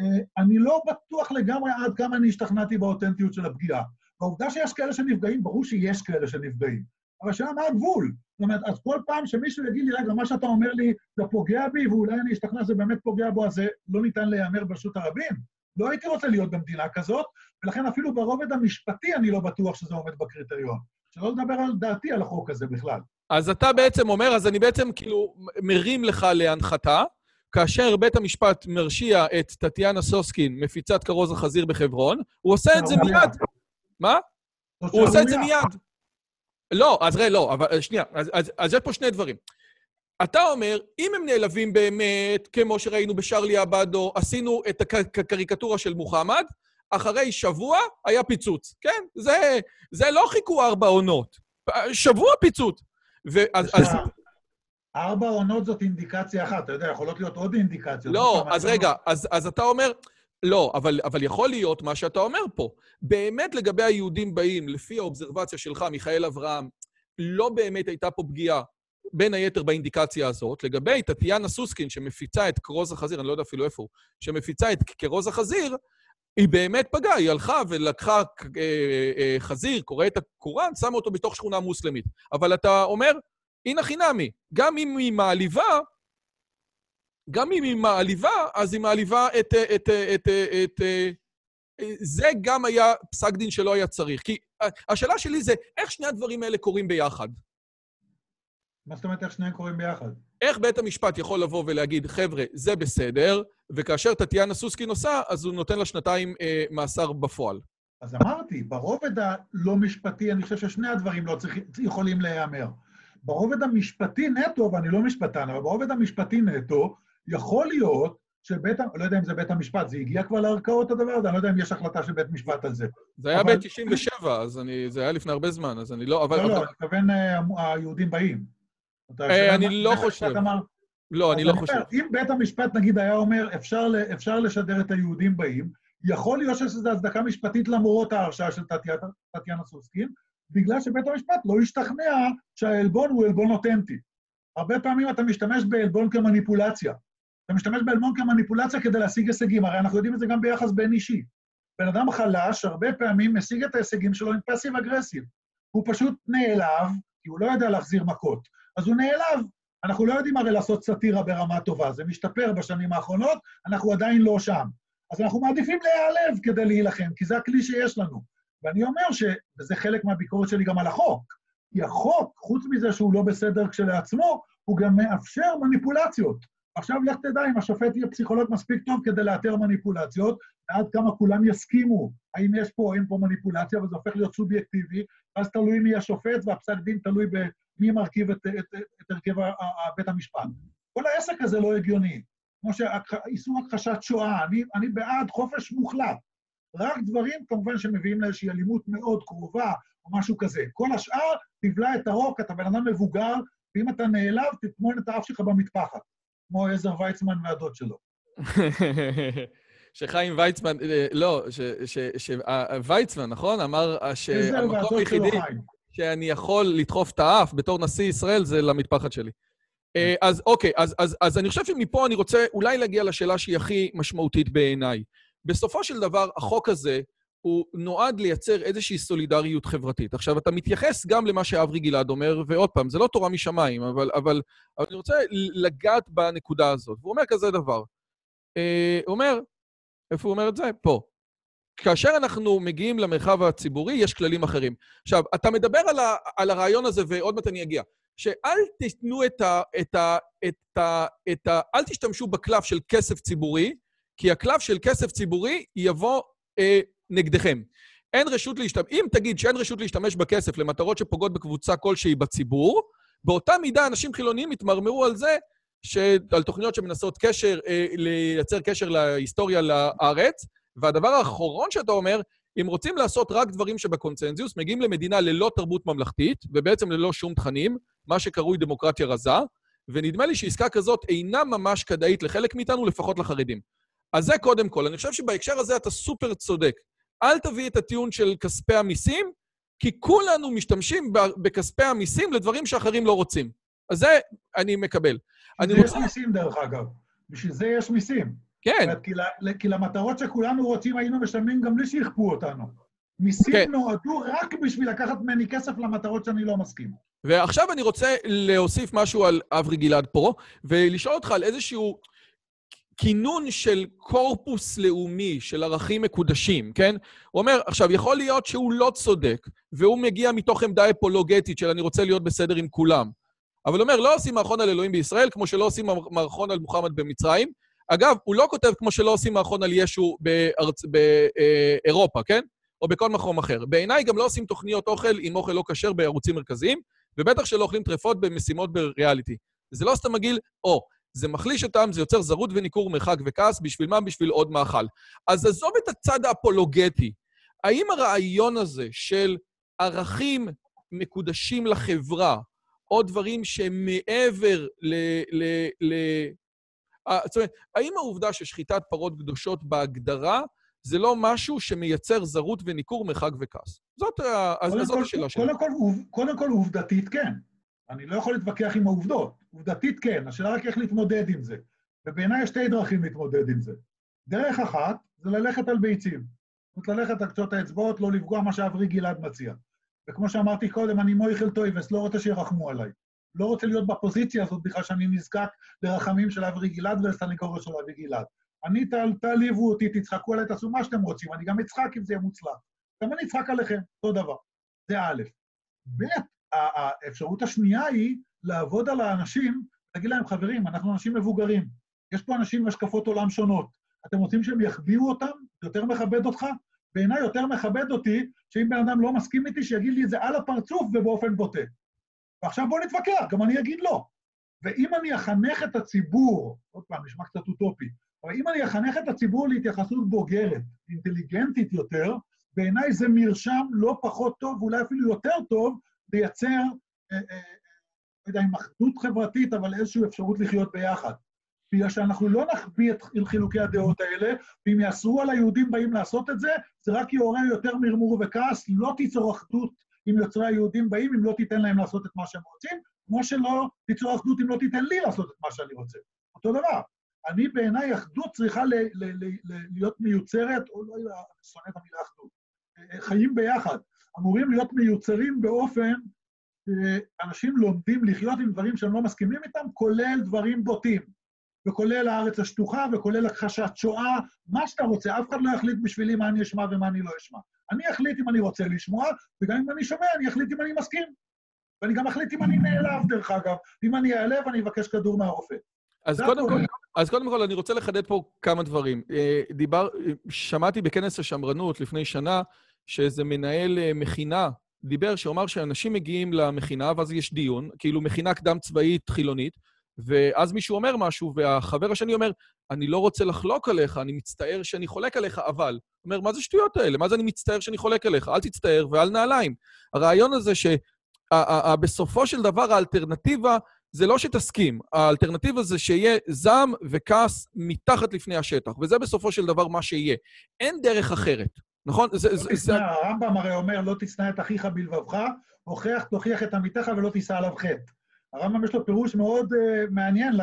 אה, אני לא בטוח לגמרי עד כמה אני השתכנעתי באותנטיות של הפגיעה. והעובדה שיש כאלה שנפגעים, ברור שיש כאלה שנפגעים. אבל השאלה מה הגבול? זאת אומרת, אז כל פעם שמישהו יגיד לי, רגע, מה שאתה אומר לי, זה פוגע בי, ואולי אני אשתכנע שזה באמת פוגע בו, אז זה לא ניתן להיאמר ברשות הרבים? לא הייתי רוצה להיות במדינה כזאת, ולכן אפילו ברובד המשפטי אני לא בטוח שזה עומד בקריטריון. שלא לדבר על דעתי על החוק הזה בכלל. אז אתה בעצם אומר, אז אני בעצם כאילו מרים לך להנחתה, כאשר בית המשפט מרשיע את טטיאנה סוסקין, מפיצת כרוז החזיר בחברון, הוא עושה את זה מיד. מה? הוא עושה את זה מיד. לא, אז ראה, לא, אבל שנייה, אז, אז, אז יש פה שני דברים. אתה אומר, אם הם נעלבים באמת, כמו שראינו בשרלי אבדו, עשינו את הקריקטורה של מוחמד, אחרי שבוע היה פיצוץ. כן? זה, זה לא חיכו ארבע עונות. שבוע פיצוץ. ואז... אז... ארבע עונות זאת אינדיקציה אחת, אתה יודע, יכולות להיות עוד אינדיקציות. לא, אז רגע, אז, אז אתה אומר, לא, אבל, אבל יכול להיות מה שאתה אומר פה. באמת לגבי היהודים באים, לפי האובזרבציה שלך, מיכאל אברהם, לא באמת הייתה פה פגיעה, בין היתר באינדיקציה הזאת. לגבי טטיאנה סוסקין, שמפיצה את כרוז החזיר, אני לא יודע אפילו איפה הוא, שמפיצה את כרוז החזיר, היא באמת פגעה, היא הלכה ולקחה אה, אה, חזיר, קורא את הקוראן, שמה אותו בתוך שכונה מוסלמית. אבל אתה אומר, הנה חינמי, גם אם היא מעליבה, גם אם היא מעליבה, אז היא מעליבה את... את, את, את, את זה גם היה פסק דין שלא היה צריך. כי השאלה שלי זה, איך שני הדברים האלה קורים ביחד? מה זאת אומרת איך שניהם קורים ביחד? איך בית המשפט יכול לבוא ולהגיד, חבר'ה, זה בסדר, וכאשר טטיאנה סוסקין עושה, אז הוא נותן לה שנתיים אה, מאסר בפועל. אז אמרתי, ברובד הלא משפטי, אני חושב ששני הדברים לא צריך, יכולים להיאמר. ברובד המשפטי נטו, ואני לא משפטן, אבל ברובד המשפטי נטו, יכול להיות שבית, לא יודע אם זה בית המשפט, זה הגיע כבר לערכאות הדבר הזה? אני לא יודע אם יש החלטה של בית משפט על זה. זה היה אבל... ב-97, אז אני, זה היה לפני הרבה זמן, אז אני לא... אבל, לא, לא, אני מתכוון אה, היהודים באים. אה, אני לא חושב. לא, אני לא חושב. אם בית המשפט, נגיד, היה אומר, אפשר לשדר את היהודים באים, יכול להיות שיש לזה הצדקה משפטית למרות ההרשעה של טטיאנה סוסקין, בגלל שבית המשפט לא השתכנע שהעלבון הוא עלבון אותנטי. הרבה פעמים אתה משתמש בעלבון כמניפולציה. אתה משתמש בעלבון כמניפולציה כדי להשיג הישגים, הרי אנחנו יודעים את זה גם ביחס בין אישי. בן אדם חלש הרבה פעמים משיג את ההישגים שלו עם פסיב אגרסיב. הוא פשוט נעלב, כי הוא לא יודע להחזיר מכות. אז הוא נעלב. אנחנו לא יודעים הרי לעשות סאטירה ברמה טובה, זה משתפר בשנים האחרונות, אנחנו עדיין לא שם. אז אנחנו מעדיפים להיעלב כדי להילחם, כי זה הכלי שיש לנו. ואני אומר ש... וזה חלק מהביקורת שלי גם על החוק, כי החוק, חוץ מזה שהוא לא בסדר כשלעצמו, הוא גם מאפשר מניפולציות. עכשיו לך תדע אם השופט יהיה פסיכולוג מספיק טוב כדי לאתר מניפולציות, ועד כמה כולם יסכימו, האם יש פה או אין פה מניפולציה, וזה הופך להיות סובייקטיבי, ואז תלוי מי השופט, והפסק דין תלוי במי מרכיב את, את, את, את הרכב בית המשפט. כל העסק הזה לא הגיוני. כמו שאיסור הכחשת שואה, אני, אני בעד חופש מוחלט. רק דברים, כמובן, שמביאים לאיזושהי אלימות מאוד קרובה, או משהו כזה. כל השאר, תבלע את הרוק, אתה בן אדם מבוגר, ואם אתה נעלב, תטמון את האף שלך במטפחת, כמו עזר ויצמן והדוד שלו. שחיים ויצמן, אה, לא, שוויצמן, נכון? אמר שהמקום היחידי שאני יכול לדחוף את האף בתור נשיא ישראל זה למטפחת שלי. אה, כן. אז אוקיי, אז, אז, אז אני חושב שמפה אני רוצה אולי להגיע לשאלה שהיא הכי משמעותית בעיניי. בסופו של דבר, החוק הזה, הוא נועד לייצר איזושהי סולידריות חברתית. עכשיו, אתה מתייחס גם למה שאברי גלעד אומר, ועוד פעם, זה לא תורה משמיים, אבל, אבל, אבל אני רוצה לגעת בנקודה הזאת. והוא אומר כזה דבר. אה, הוא אומר, איפה הוא אומר את זה? פה. כאשר אנחנו מגיעים למרחב הציבורי, יש כללים אחרים. עכשיו, אתה מדבר על, ה, על הרעיון הזה, ועוד מעט אני אגיע, שאל תיתנו את ה... את ה, את ה, את ה אל תשתמשו בקלף של כסף ציבורי, כי הקלף של כסף ציבורי יבוא אה, נגדכם. אין רשות להשתמש... אם תגיד שאין רשות להשתמש בכסף למטרות שפוגעות בקבוצה כלשהי בציבור, באותה מידה אנשים חילוניים יתמרמרו על זה, על תוכניות שמנסות קשר, אה, לייצר קשר להיסטוריה לארץ. והדבר האחרון שאתה אומר, אם רוצים לעשות רק דברים שבקונצנזיוס, מגיעים למדינה ללא תרבות ממלכתית, ובעצם ללא שום תכנים, מה שקרוי דמוקרטיה רזה, ונדמה לי שעסקה כזאת אינה ממש כדאית לחלק מאיתנו, לפחות לחרדים. אז זה קודם כל. אני חושב שבהקשר הזה אתה סופר צודק. אל תביא את הטיעון של כספי המיסים, כי כולנו משתמשים בכספי המיסים לדברים שאחרים לא רוצים. אז זה אני מקבל. אני רוצה... יש מיסים, דרך אגב. בשביל זה יש מיסים. כן. כי, למטרות שכולנו רוצים היינו משלמים גם בלי שיכפו אותנו. מיסים כן. נועדו רק בשביל לקחת ממני כסף למטרות שאני לא מסכים. ועכשיו אני רוצה להוסיף משהו על אברי גלעד פה, ולשאול אותך על איזשהו... כינון של קורפוס לאומי, של ערכים מקודשים, כן? הוא אומר, עכשיו, יכול להיות שהוא לא צודק, והוא מגיע מתוך עמדה אפולוגטית של אני רוצה להיות בסדר עם כולם. אבל הוא אומר, לא עושים מערכון על אלוהים בישראל, כמו שלא עושים מערכון על מוחמד במצרים. אגב, הוא לא כותב כמו שלא עושים מערכון על ישו בארצ... באירופה, כן? או בכל מקום אחר. בעיניי גם לא עושים תוכניות אוכל עם אוכל לא כשר בערוצים מרכזיים, ובטח שלא אוכלים טרפות במשימות בריאליטי. זה לא סתם מגעיל, או, זה מחליש אותם, זה יוצר זרות וניכור, מרחק וכעס, בשביל מה? בשביל עוד מאכל. אז עזוב את הצד האפולוגטי. האם הרעיון הזה של ערכים מקודשים לחברה, או דברים שהם מעבר ל... ל, ל אה, זאת אומרת, האם העובדה ששחיטת פרות קדושות בהגדרה זה לא משהו שמייצר זרות וניכור, מרחק וכעס? זאת, השאלה שלי. קודם כל, עובדתית כן. אני לא יכול להתווכח עם העובדות. עובדתית כן, השאלה רק איך להתמודד עם זה. ובעיניי יש שתי דרכים להתמודד עם זה. דרך אחת זה ללכת על ביצים. זאת אומרת, ללכת על קצות האצבעות, לא לפגוע מה שאברי גלעד מציע. וכמו שאמרתי קודם, אני מויכל טויבס, לא רוצה שירחמו עליי. לא רוצה להיות בפוזיציה הזאת בכלל שאני נזקק לרחמים של אברי גלעד ולסנגוריה של אברי גלעד. אני, תעליבו אותי, תצחקו עליי, תעשו מה שאתם רוצים, אני גם אצחק אם זה יהיה מוצלח. גם אני אצחק עליכם, אותו דבר. זה א'. ב', האפשרות השנייה היא לעבוד על האנשים, להגיד להם, חברים, אנחנו אנשים מבוגרים, יש פה אנשים עם השקפות עולם שונות. אתם רוצים שהם יחביאו אותם? זה יותר מכבד אותך? בעיניי יותר מכבד אותי שאם בן אדם לא מסכים איתי, שיגיד לי את זה על הפרצוף ובאופן בוטה. ועכשיו בואו נתווכח, גם אני אגיד לא. ואם אני אחנך את הציבור, עוד פעם, נשמע קצת אוטופי, אבל אם אני אחנך את הציבור להתייחסות בוגרת, אינטליגנטית יותר, בעיניי זה מרשם לא פחות טוב, ואולי אפילו יותר טוב, לייצר, אה, אה, לא יודע אם אחדות חברתית, אבל איזושהי אפשרות לחיות ביחד. בגלל שאנחנו לא נחביא את חילוקי הדעות האלה, ואם יאסרו על היהודים באים לעשות את זה, זה רק יעורר יותר מרמור וכעס, לא תיצור אחדות אם יוצרי היהודים באים, אם לא תיתן להם לעשות את מה שהם רוצים, כמו שלא תיצור אחדות אם לא תיתן לי לעשות את מה שאני רוצה. אותו דבר. אני בעיניי, אחדות צריכה ל- ל- ל- להיות מיוצרת, או לא אני שונא את המילה אחדות, חיים ביחד. אמורים להיות מיוצרים באופן שאנשים לומדים לחיות עם דברים שהם לא מסכימים איתם, כולל דברים בוטים, וכולל הארץ השטוחה, וכולל הכחשת שואה, מה שאתה רוצה, אף אחד לא יחליט בשבילי מה אני אשמע ומה אני לא אשמע. אני אחליט אם אני רוצה לשמוע, וגם אם אני שומע, אני אחליט אם אני מסכים. ואני גם אחליט אם אני נעלב, דרך אגב. אם אני אעלב, אני אבקש כדור מהרופא. אז קודם כל, אז קודם כל, אני רוצה לחדד פה כמה דברים. אה, דיבר, שמעתי בכנס השמרנות לפני שנה, שאיזה מנהל אה, מכינה דיבר, שאומר שאנשים מגיעים למכינה, ואז יש דיון, כאילו מכינה קדם צבאית חילונית, ואז מישהו אומר משהו, והחבר השני אומר, אני לא רוצה לחלוק עליך, אני מצטער שאני חולק עליך, אבל... אומר, מה זה שטויות האלה? מה זה אני מצטער שאני חולק עליך? אל תצטער ואל נעליים. הרעיון הזה שבסופו של דבר האלטרנטיבה זה לא שתסכים, האלטרנטיבה זה שיהיה זעם וכעס מתחת לפני השטח, וזה בסופו של דבר מה שיהיה. אין דרך אחרת, נכון? זה... לא זה, זה... הרמב"ם הרי אומר, לא תשנא את אחיך בלבבך, הוכח תוכיח את עמיתך ולא תישא עליו חטא. הרמב"ם יש לו פירוש מאוד uh, מעניין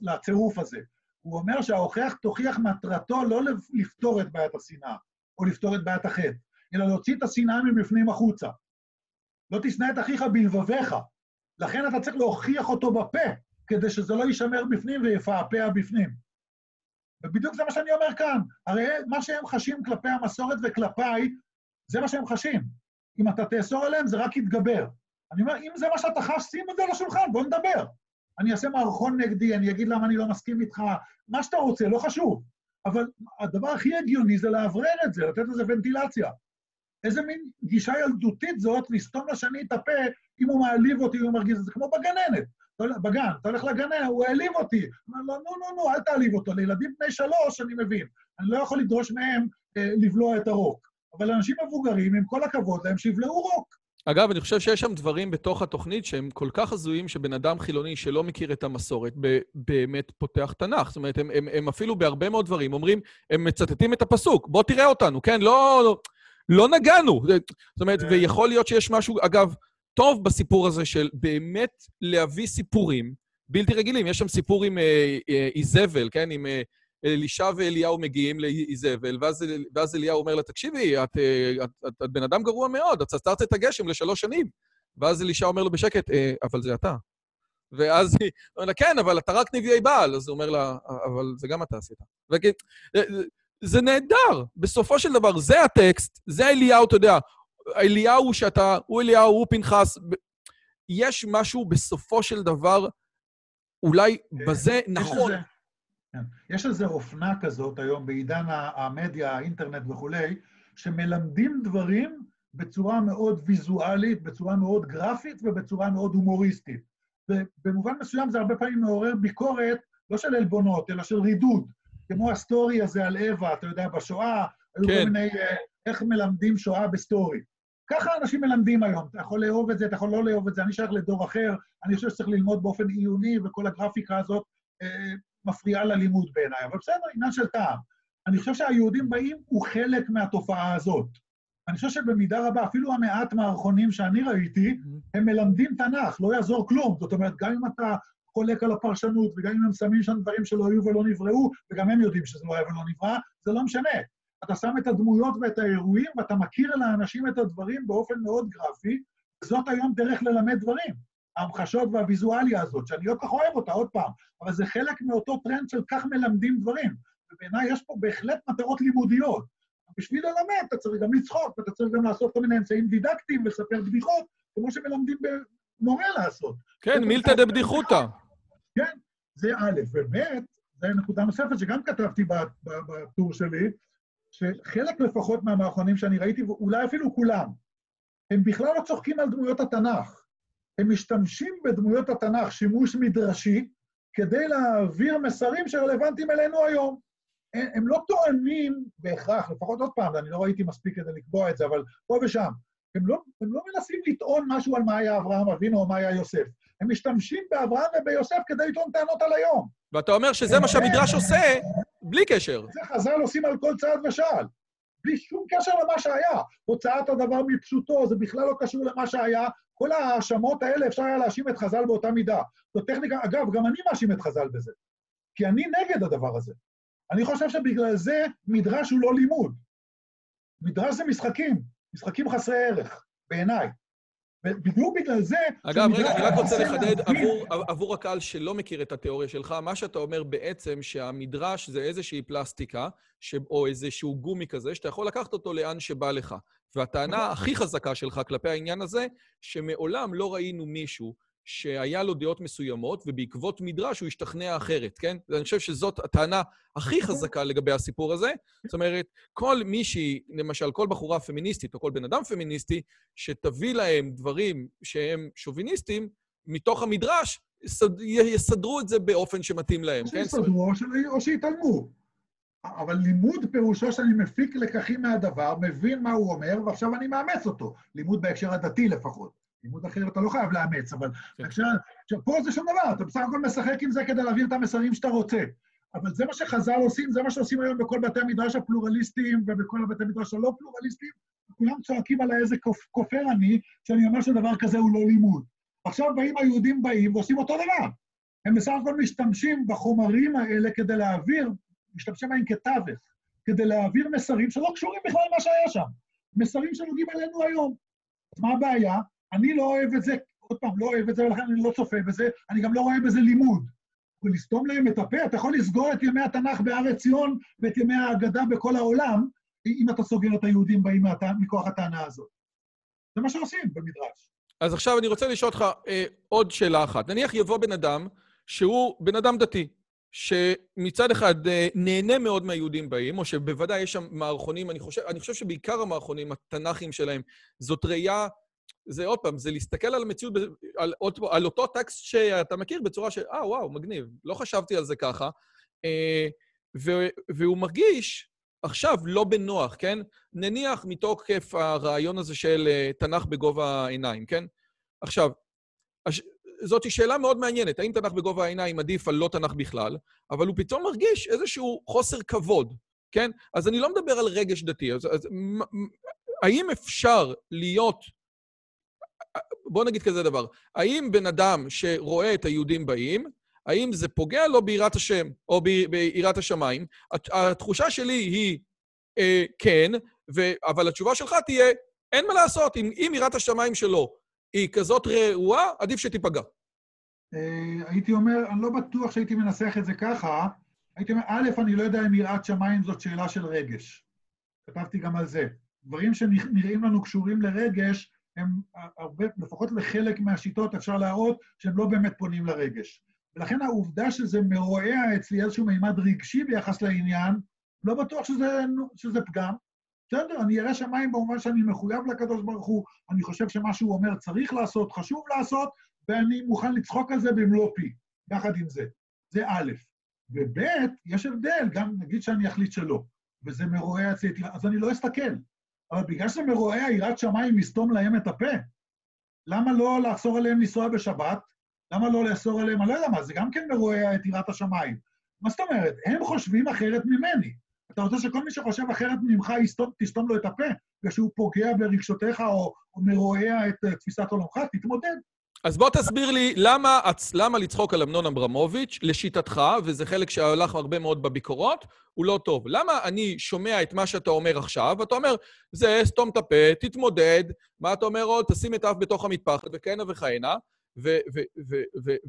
לצירוף הזה. הוא אומר שההוכח תוכיח מטרתו לא לפתור את בעיית השנאה, או לפתור את בעיית החטא, אלא להוציא את השנאה מבפנים החוצה. לא תשנא את אחיך בלבביך. לכן אתה צריך להוכיח אותו בפה, כדי שזה לא יישמר בפנים ויפעפע בפנים. ובדיוק זה מה שאני אומר כאן. הרי מה שהם חשים כלפי המסורת וכלפיי, זה מה שהם חשים. אם אתה תאסור עליהם, זה רק יתגבר. אני אומר, אם זה מה שאתה חש, שים את זה על השולחן, בוא נדבר. אני אעשה מערכון נגדי, אני אגיד למה אני לא מסכים איתך, מה שאתה רוצה, לא חשוב. אבל הדבר הכי הגיוני זה לאוורר את זה, לתת לזה ונטילציה. איזה מין גישה ילדותית זאת לסתום לשני את הפה אם הוא מעליב אותי, אם הוא מרגיז את זה, כמו בגננת. בגן, אתה הולך לגננת, הוא העליב אותי. אומר לו, נו, נו, נו, אל תעליב אותו. לילדים בני שלוש, אני מבין. אני לא יכול לדרוש מהם אה, לבלוע את הרוק. אבל אנשים מבוגרים, עם כל הכבוד להם, שיבלעו רוק. אגב, אני חושב שיש שם דברים בתוך התוכנית שהם כל כך הזויים שבן אדם חילוני שלא מכיר את המסורת באמת פותח תנ"ך. זאת אומרת, הם, הם, הם אפילו בהרבה מאוד דברים אומרים, הם מצטטים את הפסוק, בוא תראה אותנו, כן? לא, לא נגענו. זאת אומרת, כן. ויכול להיות שיש משהו, אגב, טוב בסיפור הזה של באמת להביא סיפורים בלתי רגילים. יש שם סיפור עם אה, אה, איזבל, כן? עם... אה, אלישע ואליהו מגיעים לאיזבל, ואז, ואז אליהו אומר לה, תקשיבי, את, את, את, את בן אדם גרוע מאוד, את סתרת את הגשם לשלוש שנים. ואז אלישע אומר לו בשקט, אה, אבל זה אתה. ואז היא אומרת לה, כן, אבל אתה רק נביאי בעל. אז הוא אומר לה, אבל זה גם אתה עשית. וכי, זה נהדר. בסופו של דבר, זה הטקסט, זה אליהו, אתה יודע, אליהו שאתה, הוא אליהו, הוא פנחס. יש משהו בסופו של דבר, אולי בזה נכון. כן. יש איזו אופנה כזאת היום בעידן המדיה, האינטרנט וכולי, שמלמדים דברים בצורה מאוד ויזואלית, בצורה מאוד גרפית ובצורה מאוד הומוריסטית. ובמובן מסוים זה הרבה פעמים מעורר ביקורת, לא של עלבונות, אלא של רידוד. כמו ה story הזה על אווה, אתה יודע, בשואה, היו כן. כל מיני, אה, איך מלמדים שואה בסטורי. ככה אנשים מלמדים היום, אתה יכול לאהוב את זה, אתה יכול לא לאהוב את זה, אני שייך לדור אחר, אני חושב שצריך ללמוד באופן עיוני, וכל הגרפיקה הזאת אה, מפריעה ללימוד בעיניי, אבל בסדר, עניין של טעם. אני חושב שהיהודים באים הוא חלק מהתופעה הזאת. אני חושב שבמידה רבה, אפילו המעט מערכונים שאני ראיתי, הם מלמדים תנ"ך, לא יעזור כלום. זאת אומרת, גם אם אתה חולק על הפרשנות, וגם אם הם שמים שם דברים שלא היו ולא נבראו, וגם הם יודעים שזה לא היה ולא נברא, זה לא משנה. אתה שם את הדמויות ואת האירועים, ואתה מכיר לאנשים את הדברים באופן מאוד גרפי, וזאת היום דרך ללמד דברים. ההמחשות והוויזואליה הזאת, שאני לא כך אוהב אותה, עוד פעם, אבל זה חלק מאותו טרנד של כך מלמדים דברים. ובעיניי יש פה בהחלט מטרות לימודיות. בשביל ללמד אתה צריך גם לצחוק, ואתה צריך גם לעשות כל מיני אמצעים דידקטיים ולספר בדיחות, כמו שמלמדים בגמורה לעשות. כן, מילתא דבדיחותא. כן, זה א', וב', זו נקודה נוספת שגם כתבתי בטור שלי, שחלק לפחות מהמערכונים שאני ראיתי, ואולי אפילו כולם, הם בכלל לא צוחקים על דמויות התנ"ך. הם משתמשים בדמויות התנ"ך שימוש מדרשי כדי להעביר מסרים שרלוונטיים אלינו היום. הם לא טוענים בהכרח, לפחות עוד פעם, אני לא ראיתי מספיק כדי לקבוע את זה, אבל פה ושם, הם לא, הם לא מנסים לטעון משהו על מה היה אברהם אבינו או מה היה יוסף. הם משתמשים באברהם וביוסף כדי לטעון טענות על היום. ואתה אומר שזה מה שהמדרש עושה, בלי קשר. זה חז"ל עושים על כל צעד ושעל. בלי שום קשר למה שהיה. הוצאת הדבר מפשוטו, זה בכלל לא קשור למה שהיה. כל ההאשמות האלה, אפשר היה להאשים את חז"ל באותה מידה. זו טכניקה, אגב, גם אני מאשים את חז"ל בזה. כי אני נגד הדבר הזה. אני חושב שבגלל זה מדרש הוא לא לימוד. מדרש זה משחקים, משחקים חסרי ערך, בעיניי. ובדיוק בגלל זה... אגב, רגע, אני רק רוצה לחדד עבור, עבור הקהל שלא מכיר את התיאוריה שלך, מה שאתה אומר בעצם שהמדרש זה איזושהי פלסטיקה, ש... או איזשהו גומי כזה, שאתה יכול לקחת אותו לאן שבא לך. והטענה נכון. הכי חזקה שלך כלפי העניין הזה, שמעולם לא ראינו מישהו שהיה לו דעות מסוימות, ובעקבות מדרש הוא השתכנע אחרת, כן? ואני חושב שזאת הטענה הכי כן. חזקה לגבי הסיפור הזה. זאת אומרת, כל מישהי, למשל, כל בחורה פמיניסטית או כל בן אדם פמיניסטי, שתביא להם דברים שהם שוביניסטים, מתוך המדרש, יסדרו את זה באופן שמתאים להם, כן? שיסדרו או שיתעלמו. אבל לימוד פירושו שאני מפיק לקחים מהדבר, מבין מה הוא אומר, ועכשיו אני מאמץ אותו. לימוד בהקשר הדתי לפחות. לימוד אחר אתה לא חייב לאמץ, אבל כן. עכשיו, עכשיו, פה זה שום דבר, אתה בסך הכל משחק עם זה כדי להעביר את המסרים שאתה רוצה. אבל זה מה שחז"ל עושים, זה מה שעושים היום בכל בתי המדרש הפלורליסטיים ובכל הבתי המדרש הלא פלורליסטיים, כולם צועקים עליי איזה כופר אני, שאני אומר שדבר כזה הוא לא לימוד. עכשיו באים היהודים באים ועושים אותו דבר. הם בסך הכל משתמשים בחומרים האלה כדי להעביר, משתמשים בהם כתווך, כדי להעביר מסרים שלא קשורים בכלל למה שהיה שם. מסרים שנוגעים עלינו היום. אז מה הבעיה? אני לא אוהב את זה, עוד פעם, לא אוהב את זה, ולכן אני לא צופה בזה, אני גם לא רואה בזה לימוד. ולסתום להם את הפה, אתה יכול לסגור את ימי התנ"ך בארץ ציון ואת ימי ההגדה בכל העולם, אם אתה סוגר את היהודים באים מכוח הטענה הזאת. זה מה שעושים במדרש. אז עכשיו אני רוצה לשאול אותך אה, עוד שאלה אחת. נניח יבוא בן אדם שהוא בן אדם דתי, שמצד אחד אה, נהנה מאוד מהיהודים באים, או שבוודאי יש שם מערכונים, אני חושב, אני חושב שבעיקר המערכונים התנ"כיים שלהם, זאת ראייה זה עוד פעם, זה להסתכל על המציאות, על, על אותו טקסט שאתה מכיר בצורה של, אה, וואו, מגניב, לא חשבתי על זה ככה. אה, ו, והוא מרגיש עכשיו לא בנוח, כן? נניח מתוקף הרעיון הזה של אה, תנ"ך בגובה העיניים, כן? עכשיו. זאת שאלה מאוד מעניינת, האם תנ"ך בגובה העיניים עדיף על לא תנ"ך בכלל, אבל הוא פתאום מרגיש איזשהו חוסר כבוד, כן? אז אני לא מדבר על רגש דתי, אז, אז האם אפשר להיות בוא נגיד כזה דבר, האם בן אדם שרואה את היהודים באים, האם זה פוגע לו ביראת השם או ביראת השמיים? התחושה שלי היא אה, כן, ו... אבל התשובה שלך תהיה, אין מה לעשות, אם, אם יראת השמיים שלו היא כזאת רעועה, עדיף שתיפגע. אה, הייתי אומר, אני לא בטוח שהייתי מנסח את זה ככה. הייתי אומר, א', אני לא יודע אם יראת שמיים זאת שאלה של רגש. כתבתי גם על זה. דברים שנראים לנו קשורים לרגש, הם הרבה, לפחות לחלק מהשיטות אפשר להראות שהם לא באמת פונים לרגש. ולכן העובדה שזה מרועע אצלי איזשהו מימד רגשי ביחס לעניין, לא בטוח שזה, שזה פגם. בסדר, אני אראה שמיים במובן שאני מחויב לקדוש ברוך הוא, אני חושב שמה שהוא אומר צריך לעשות, חשוב לעשות, ואני מוכן לצחוק על זה במלוא פי, יחד עם זה. זה א', וב', יש הבדל, גם נגיד שאני אחליט שלא, וזה מרועע אצלי, אז אני לא אסתכל. אבל בגלל שזה מרועע יראת שמיים לסתום להם את הפה, למה לא לאסור עליהם לנסוע בשבת? למה לא לאסור עליהם, אני לא יודע מה, זה גם כן מרועע את יראת השמיים. מה זאת אומרת? הם חושבים אחרת ממני. אתה רוצה שכל מי שחושב אחרת ממך יסתום, תסתום לו את הפה, ושהוא פוגע ברגשותיך או, או מרועע את uh, תפיסת עולמך? תתמודד. אז בוא תסביר לי למה, למה לצחוק על אמנון אברמוביץ', לשיטתך, וזה חלק שהלך הרבה מאוד בביקורות, הוא לא טוב. למה אני שומע את מה שאתה אומר עכשיו, ואתה אומר, זה, סתום את הפה, תתמודד, מה אתה אומר עוד? תשים את האף בתוך המטפחת, וכהנה וכהנה.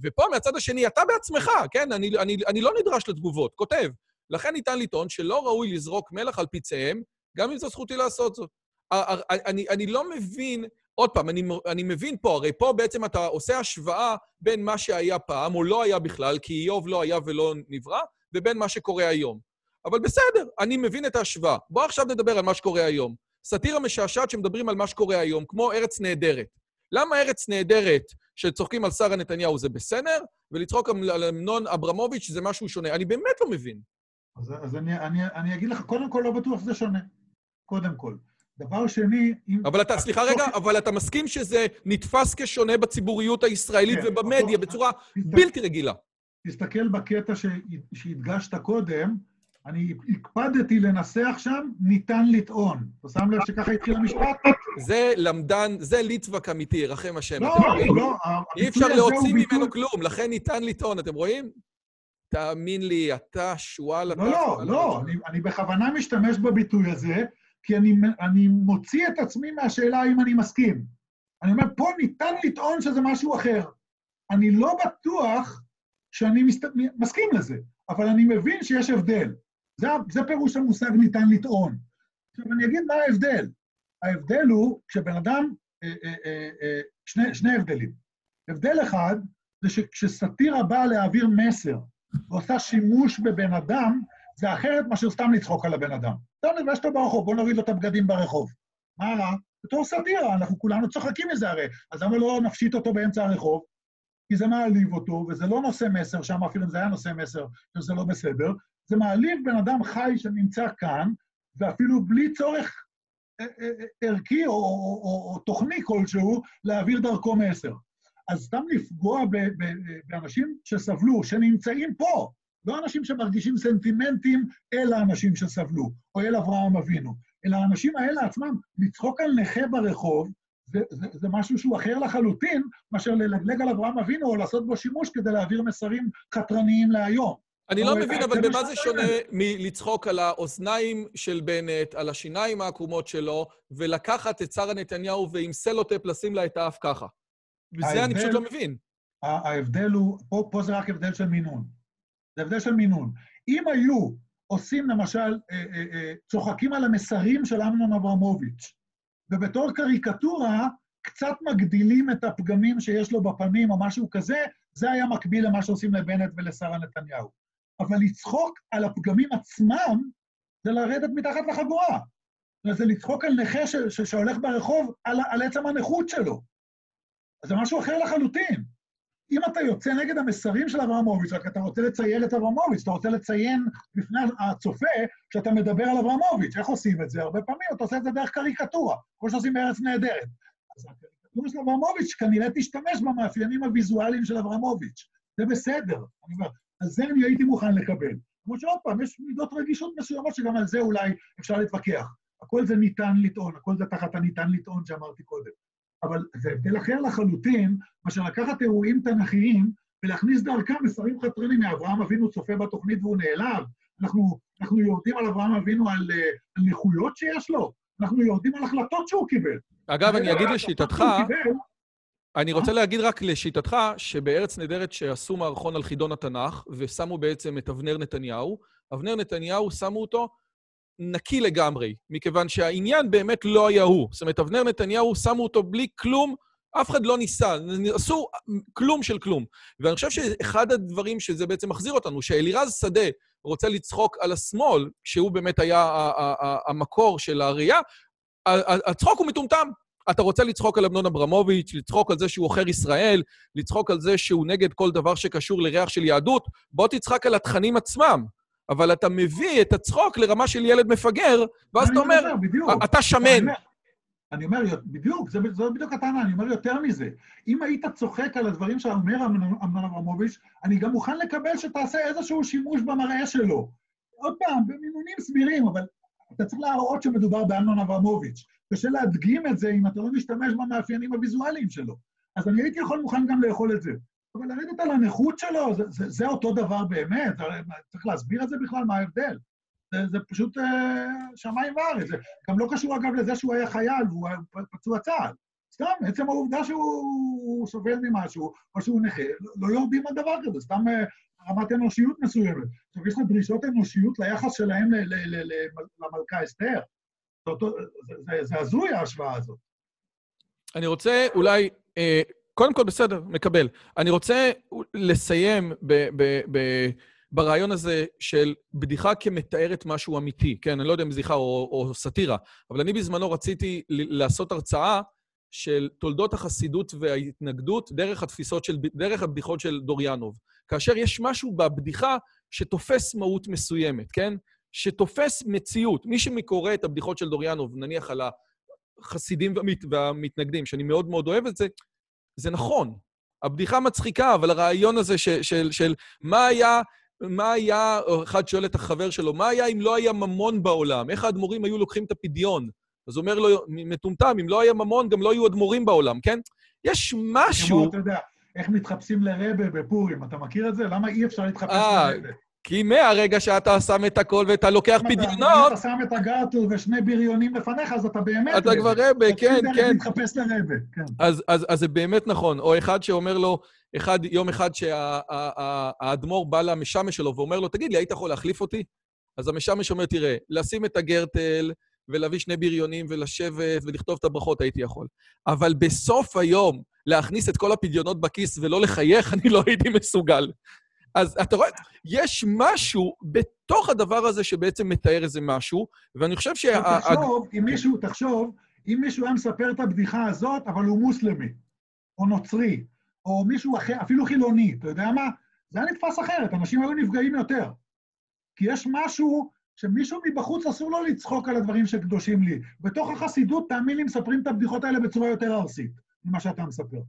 ופה מהצד השני, אתה בעצמך, כן? אני, אני, אני לא נדרש לתגובות, כותב. לכן ניתן לטעון שלא ראוי לזרוק מלח על פצעיהם, גם אם זו זכותי לעשות זאת. אני, אני לא מבין, עוד פעם, אני, אני מבין פה, הרי פה בעצם אתה עושה השוואה בין מה שהיה פעם, או לא היה בכלל, כי איוב לא היה ולא נברא, ובין מה שקורה היום. אבל בסדר, אני מבין את ההשוואה. בוא עכשיו נדבר על מה שקורה היום. סאטירה משעשעת שמדברים על מה שקורה היום, כמו ארץ נהדרת. למה ארץ נהדרת שצוחקים על שרה נתניהו זה בסדר, ולצחוק על אמנון אברמוביץ' זה משהו שונה? אני באמת לא מבין. אז, אז אני, אני, אני אגיד לך, קודם כל לא בטוח שזה שונה. קודם כל. דבר שני, אם... אבל אתה, סליחה רגע, אבל אתה מסכים שזה נתפס כשונה בציבוריות הישראלית כן, ובמדיה בצורה בלתי רגילה. תסתכל בקטע שהדגשת קודם, אני הקפדתי לנסח שם, ניתן לטעון. אתה שם לב שככה התחיל המשפט? זה למדן, זה ליטווק אמיתי, רחם השם. לא, לא. אי אפשר להוציא ממנו כלום, לכן ניתן לטעון, אתם רואים? תאמין לי, אתה שועל... לא, לא, לא, אני בכוונה משתמש בביטוי הזה, כי אני מוציא את עצמי מהשאלה האם אני מסכים. אני אומר, פה ניתן לטעון שזה משהו אחר. אני לא בטוח שאני מסכים לזה, אבל אני מבין שיש הבדל. זה, זה פירוש המושג ניתן לטעון. עכשיו, אני אגיד מה ההבדל. ההבדל הוא, כשבן אדם, אה, אה, אה, שני, שני הבדלים. הבדל אחד, זה שכשסאטירה באה להעביר מסר ועושה שימוש בבן אדם, זה אחרת מאשר סתם לצחוק על הבן אדם. אתה נפגש אותו ברחוב, בוא נוריד לו את הבגדים ברחוב. מה רע? בתור סאטירה, אנחנו כולנו צוחקים מזה הרי. אז למה לא נפשיט אותו באמצע הרחוב? כי זה מעליב אותו, וזה לא נושא מסר, שם אפילו אם זה היה נושא מסר, שזה לא בסדר, זה מעליב בן אדם חי שנמצא כאן, ואפילו בלי צורך אה, אה, אה, ערכי או, או, או, או תוכני כלשהו, להעביר דרכו מסר. אז סתם לפגוע באנשים שסבלו, שנמצאים פה, לא אנשים שמרגישים סנטימנטים אל האנשים שסבלו, או אל אברהם אבינו, אלא האנשים האלה עצמם, לצחוק על נכה ברחוב, זה, זה, זה משהו שהוא אחר לחלוטין מאשר ללגלג על אברהם אבינו או לעשות בו שימוש כדי להעביר מסרים חתרניים להיום. אני לא מבין, אבל במה זה שונה מלצחוק על האוזניים של בנט, על השיניים העקומות שלו, ולקחת את שרה נתניהו ועם סלוטפ לשים לה את האף ככה? וזה אני פשוט לא מבין. ההבדל הוא, פה, פה זה רק הבדל של מינון. זה הבדל של מינון. אם היו עושים למשל, אה, אה, אה, צוחקים על המסרים של אמנון אברמוביץ', ובתור קריקטורה קצת מגדילים את הפגמים שיש לו בפנים או משהו כזה, זה היה מקביל למה שעושים לבנט ולשרה נתניהו. אבל לצחוק על הפגמים עצמם זה לרדת מתחת לחגורה. זה לצחוק על נכה ש- ש- שהולך ברחוב על, על עצם הנכות שלו. אז זה משהו אחר לחלוטין. אם אתה יוצא נגד המסרים של אברמוביץ', רק אתה רוצה לצייר את אברמוביץ', אתה רוצה לציין בפני הצופה שאתה מדבר על אברמוביץ', איך עושים את זה? הרבה פעמים אתה עושה את זה דרך קריקטורה, כמו שעושים בארץ נהדרת. אז הקריקטורה של אברמוביץ' כנראה תשתמש במאפיינים הוויזואליים של אברמוביץ'. זה בסדר. אני אומר, על זה אני הייתי מוכן לקבל. כמו שעוד פעם, יש מידות רגישות מסוימות שגם על זה אולי אפשר להתווכח. הכל זה ניתן לטעון, הכל זה תחת הניתן לטעון שאמרתי קודם. אבל זה הבדל אחר לחלוטין, מאשר לקחת אירועים תנכיים ולהכניס דרכם מסרים חתרנים מאברהם אבינו צופה בתוכנית והוא נעלב. אנחנו, אנחנו יורדים על אברהם אבינו על, אה, על נכויות שיש לו, אנחנו יורדים על החלטות שהוא קיבל. אגב, אני אגיד לשיטתך... אני רוצה להגיד רק לשיטתך, שבארץ נהדרת שעשו מערכון על חידון התנ"ך, ושמו בעצם את אבנר נתניהו, אבנר נתניהו, שמו אותו נקי לגמרי, מכיוון שהעניין באמת לא היה הוא. זאת אומרת, אבנר נתניהו, שמו אותו בלי כלום, אף אחד לא ניסה, עשו כלום של כלום. ואני חושב שאחד הדברים שזה בעצם מחזיר אותנו, שאלירז שדה רוצה לצחוק על השמאל, שהוא באמת היה המקור של הראייה, הצחוק הוא מטומטם. אתה רוצה לצחוק על אמנון אברמוביץ', לצחוק על זה שהוא עוכר ישראל, לצחוק על זה שהוא נגד כל דבר שקשור לריח של יהדות, בוא תצחק על התכנים עצמם. אבל אתה מביא את הצחוק לרמה של ילד מפגר, ואז אתה אומר, אתה שמן. אני אומר, בדיוק, זו בדיוק הטענה, אני אומר יותר מזה. אם היית צוחק על הדברים שאומר אמנון אברמוביץ', אני גם מוכן לקבל שתעשה איזשהו שימוש במראה שלו. עוד פעם, במינונים סבירים, אבל אתה צריך להראות שמדובר באמנון אברמוביץ'. קשה להדגים את זה אם אתה לא משתמש במאפיינים הוויזואליים שלו. אז אני הייתי יכול מוכן גם לאכול את זה. אבל לרדת על הנכות שלו, זה, זה, זה אותו דבר באמת, צריך להסביר את זה בכלל, מה ההבדל. זה, זה פשוט אה, שמיים וארץ. זה גם לא קשור, אגב, לזה שהוא היה חייל והוא פצוע צה"ל. סתם, עצם העובדה שהוא סובל ממשהו, או שהוא נכה, לא יורדים על דבר כזה, סתם אה, רמת אנושיות מסוימת. עכשיו, יש לך דרישות אנושיות ליחס שלהם למלכה אסתר. זה הזוי ההשוואה הזאת. אני רוצה אולי, אה, קודם כל בסדר, מקבל. אני רוצה לסיים ב, ב, ב, ברעיון הזה של בדיחה כמתארת משהו אמיתי. כן, אני לא יודע אם בדיחה או, או סאטירה, אבל אני בזמנו רציתי לעשות הרצאה של תולדות החסידות וההתנגדות דרך התפיסות של, דרך הבדיחות של דוריאנוב. כאשר יש משהו בבדיחה שתופס מהות מסוימת, כן? שתופס מציאות. מי שקורא את הבדיחות של דוריאנוב, נניח על החסידים והמת, והמתנגדים, שאני מאוד מאוד אוהב את זה, זה נכון. הבדיחה מצחיקה, אבל הרעיון הזה של, של, של מה היה, מה היה, או אחד שואל את החבר שלו, מה היה אם לא היה ממון בעולם? איך האדמו"רים היו לוקחים את הפדיון? אז אומר לו, מטומטם, אם לא היה ממון, גם לא היו אדמו"רים בעולם, כן? יש משהו... כמו, אתה יודע, איך מתחפשים לרבה בפורים, אתה מכיר את זה? למה אי אפשר להתחפש אה, לרבה? כי מהרגע שאתה שם את הכל ואתה לוקח פדיונות... אם אתה שם את הגרטל ושני בריונים לפניך, אז אתה באמת... אתה כבר רבה, כן, כן. אתה מתחפש לרבה, כן. אז זה באמת נכון. או אחד שאומר לו, אחד, יום אחד שהאדמו"ר בא למשמש שלו ואומר לו, תגיד לי, היית יכול להחליף אותי? אז המשמש אומר, תראה, לשים את הגרטל ולהביא שני בריונים ולשבת ולכתוב את הברכות, הייתי יכול. אבל בסוף היום, להכניס את כל הפדיונות בכיס ולא לחייך, [laughs] אני לא הייתי מסוגל. אז אתה רואה, יש משהו בתוך הדבר הזה שבעצם מתאר איזה משהו, ואני חושב שה... תחשוב, אם מישהו, תחשוב, אם מישהו היה מספר את הבדיחה הזאת, אבל הוא מוסלמי, או נוצרי, או מישהו אחר, אפילו חילוני, אתה יודע מה? זה היה נתפס אחרת, אנשים היו נפגעים יותר. כי יש משהו שמישהו מבחוץ אסור לו לצחוק על הדברים שקדושים לי. בתוך החסידות, תאמין לי, מספרים את הבדיחות האלה בצורה יותר ארסית ממה שאתה מספר.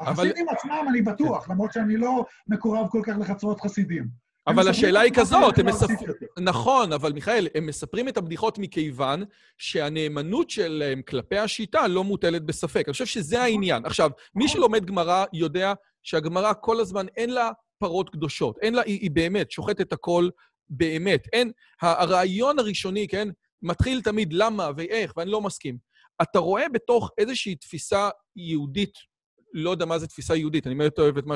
החסידים עצמם, אני בטוח, למרות שאני לא מקורב כל כך לחצרות חסידים. אבל השאלה היא כזאת, הם מספרים... נכון, אבל מיכאל, הם מספרים את הבדיחות מכיוון שהנאמנות שלהם כלפי השיטה לא מוטלת בספק. אני חושב שזה נכון. העניין. עכשיו, מי נכון. שלומד גמרא יודע שהגמרא כל הזמן אין לה פרות קדושות. אין לה, היא, היא באמת שוחטת הכל באמת. אין... הרעיון הראשוני, כן, מתחיל תמיד למה ואיך, ואני לא מסכים. אתה רואה בתוך איזושהי תפיסה יהודית לא יודע מה זה תפיסה יהודית, אני מאוד אוהב את מה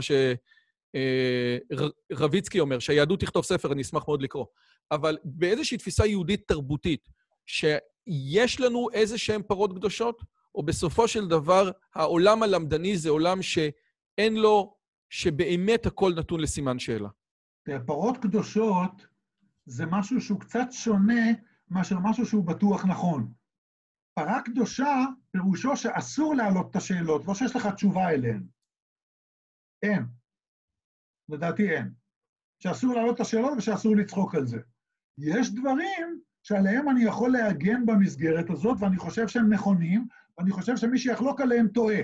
שרביצקי אומר, שהיהדות תכתוב ספר, אני אשמח מאוד לקרוא. אבל באיזושהי תפיסה יהודית תרבותית, שיש לנו איזה שהן פרות קדושות, או בסופו של דבר העולם הלמדני זה עולם שאין לו, שבאמת הכל נתון לסימן שאלה. פרות קדושות זה משהו שהוא קצת שונה מאשר משהו שהוא בטוח נכון. פרה קדושה, פירושו שאסור להעלות את השאלות, לא שיש לך תשובה אליהן. אין. לדעתי אין. שאסור להעלות את השאלות ושאסור לצחוק על זה. יש דברים שעליהם אני יכול להגן במסגרת הזאת, ואני חושב שהם נכונים, ואני חושב שמי שיחלוק עליהם טועה.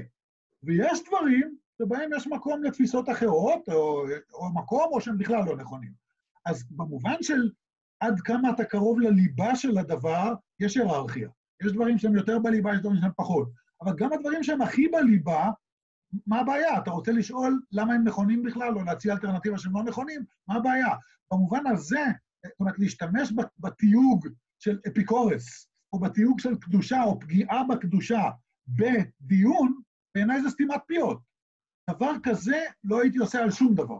ויש דברים שבהם יש מקום לתפיסות אחרות, או, או מקום, או שהם בכלל לא נכונים. אז במובן של עד כמה אתה קרוב לליבה של הדבר, יש היררכיה. יש דברים שהם יותר בליבה, יש דברים שהם פחות. אבל גם הדברים שהם הכי בליבה, מה הבעיה? אתה רוצה לשאול למה הם נכונים בכלל, או להציע אלטרנטיבה שהם לא נכונים? מה הבעיה? במובן הזה, זאת אומרת, להשתמש בתיוג של אפיקורס, או בתיוג של קדושה, או פגיעה בקדושה, בדיון, בעיניי זה סתימת פיות. דבר כזה לא הייתי עושה על שום דבר.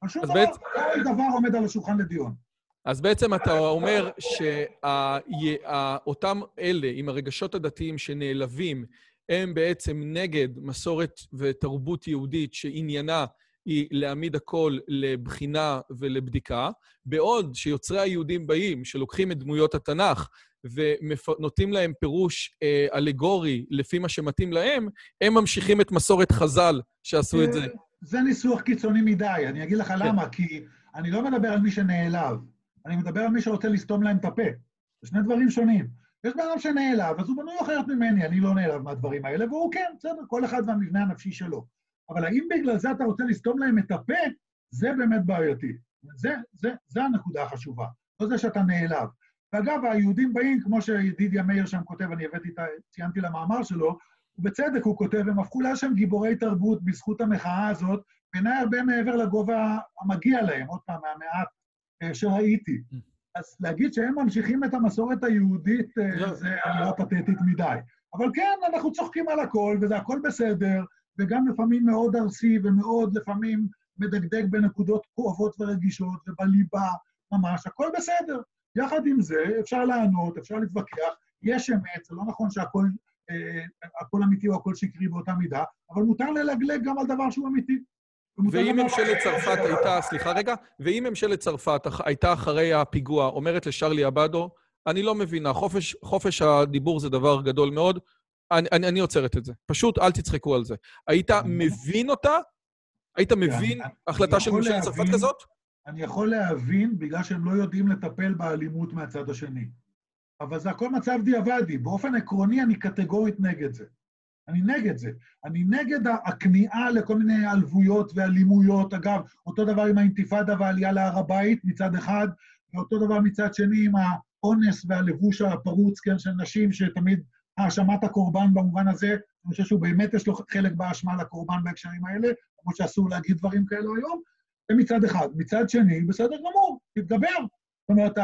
על שום דבר, בעצם- כל דבר עומד על השולחן לדיון. אז בעצם אתה אומר שאותם אלה עם הרגשות הדתיים שנעלבים, הם בעצם נגד מסורת ותרבות יהודית שעניינה היא להעמיד הכל לבחינה ולבדיקה, בעוד שיוצרי היהודים באים, שלוקחים את דמויות התנ"ך ונותנים להם פירוש אה, אלגורי לפי מה שמתאים להם, הם ממשיכים את מסורת חז"ל שעשו את זה. זה ניסוח קיצוני מדי, אני אגיד לך כן. למה, כי אני לא מדבר על מי שנעלב, אני מדבר על מי שרוצה לסתום להם את הפה. זה שני דברים שונים. יש בן אדם שנעלב, אז הוא בנוי אחרת ממני, אני לא נעלב מהדברים האלה, והוא כן, בסדר, כל אחד והמבנה הנפשי שלו. אבל האם בגלל זה אתה רוצה לסתום להם את הפה, זה באמת בעייתי. זה, זה, זה הנקודה החשובה, לא זה שאתה נעלב. ואגב, היהודים באים, כמו שידידיה מאיר שם כותב, אני הבאתי, את ה- ציינתי למאמר שלו, ובצדק הוא כותב, הם הפכו לאשם גיבורי תרבות בזכות המחאה הזאת, בעיניי הרבה מעבר לגובה המגיע להם, עוד פעם, מהמעט שראיתי. אז להגיד שהם ממשיכים את המסורת היהודית, אה, לא. זה אמירה פתטית מדי. אבל כן, אנחנו צוחקים על הכל, וזה הכל בסדר, וגם לפעמים מאוד ארסי ומאוד לפעמים מדגדג בנקודות כואבות ורגישות, ובליבה ממש, הכל בסדר. יחד עם זה, אפשר לענות, אפשר להתווכח, יש אמת, זה לא נכון שהכל אה, הכל אמיתי או הכל שקרי באותה מידה, אבל מותר ללגלג גם על דבר שהוא אמיתי. ואם ממשלת צרפת הייתה, סליחה רגע, ואם ממשלת צרפת הייתה אחרי הפיגוע, אומרת לשרלי עבדו, אני לא מבינה, חופש, חופש הדיבור זה דבר גדול מאוד, אני, אני, אני עוצרת את זה. פשוט אל תצחקו על זה. היית מבין אותה? היית מבין החלטה של ממשלת צרפת. כזאת? אני יכול להבין בגלל שהם לא יודעים לטפל באלימות מהצד השני. אבל זה הכל מצב דיעבדי. באופן עקרוני אני קטגורית נגד זה. אני נגד זה. אני נגד הכניעה לכל מיני עלבויות ואלימויות. אגב, אותו דבר עם האינתיפאדה והעלייה להר הבית מצד אחד, ואותו דבר מצד שני עם האונס והלבוש הפרוץ, כן, של נשים, שתמיד האשמת הקורבן במובן הזה, אני חושב שהוא באמת יש לו חלק באשמה לקורבן בהקשרים האלה, למרות שאסור להגיד דברים כאלו היום. זה מצד אחד. מצד שני, בסדר גמור, תתגבר. זאת אומרת,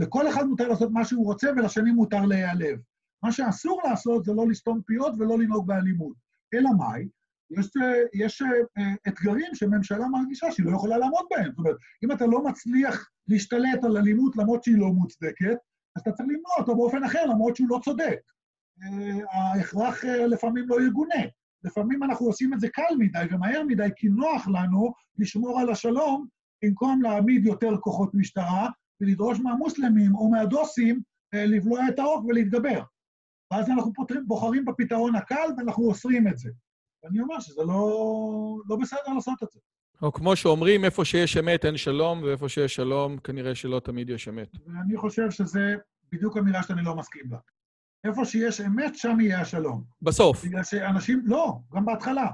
לכל אחד מותר לעשות מה שהוא רוצה, ולשני מותר להיעלב. מה שאסור לעשות זה לא לסתום פיות ולא לנהוג באלימות. אלא מאי? יש, יש אה, אתגרים שממשלה מרגישה שהיא לא יכולה לעמוד בהם. זאת אומרת, אם אתה לא מצליח להשתלט על אלימות למרות שהיא לא מוצדקת, אז אתה צריך למנוע אותו באופן אחר, למרות שהוא לא צודק. אה, ההכרח אה, לפעמים לא יגונה. לפעמים אנחנו עושים את זה קל מדי ומהר מדי, כי נוח לנו לשמור על השלום, במקום להעמיד יותר כוחות משטרה ולדרוש מהמוסלמים או מהדוסים לבלוע את האור ולהתגבר. ואז אנחנו פותרים, בוחרים בפתרון הקל ואנחנו אוסרים את זה. ואני אומר שזה לא, לא בסדר לעשות את זה. או כמו שאומרים, איפה שיש אמת אין שלום, ואיפה שיש שלום, כנראה שלא תמיד יש אמת. ואני חושב שזה בדיוק אמירה שאני לא מסכים לה. איפה שיש אמת, שם יהיה השלום. בסוף. בגלל שאנשים, לא, גם בהתחלה.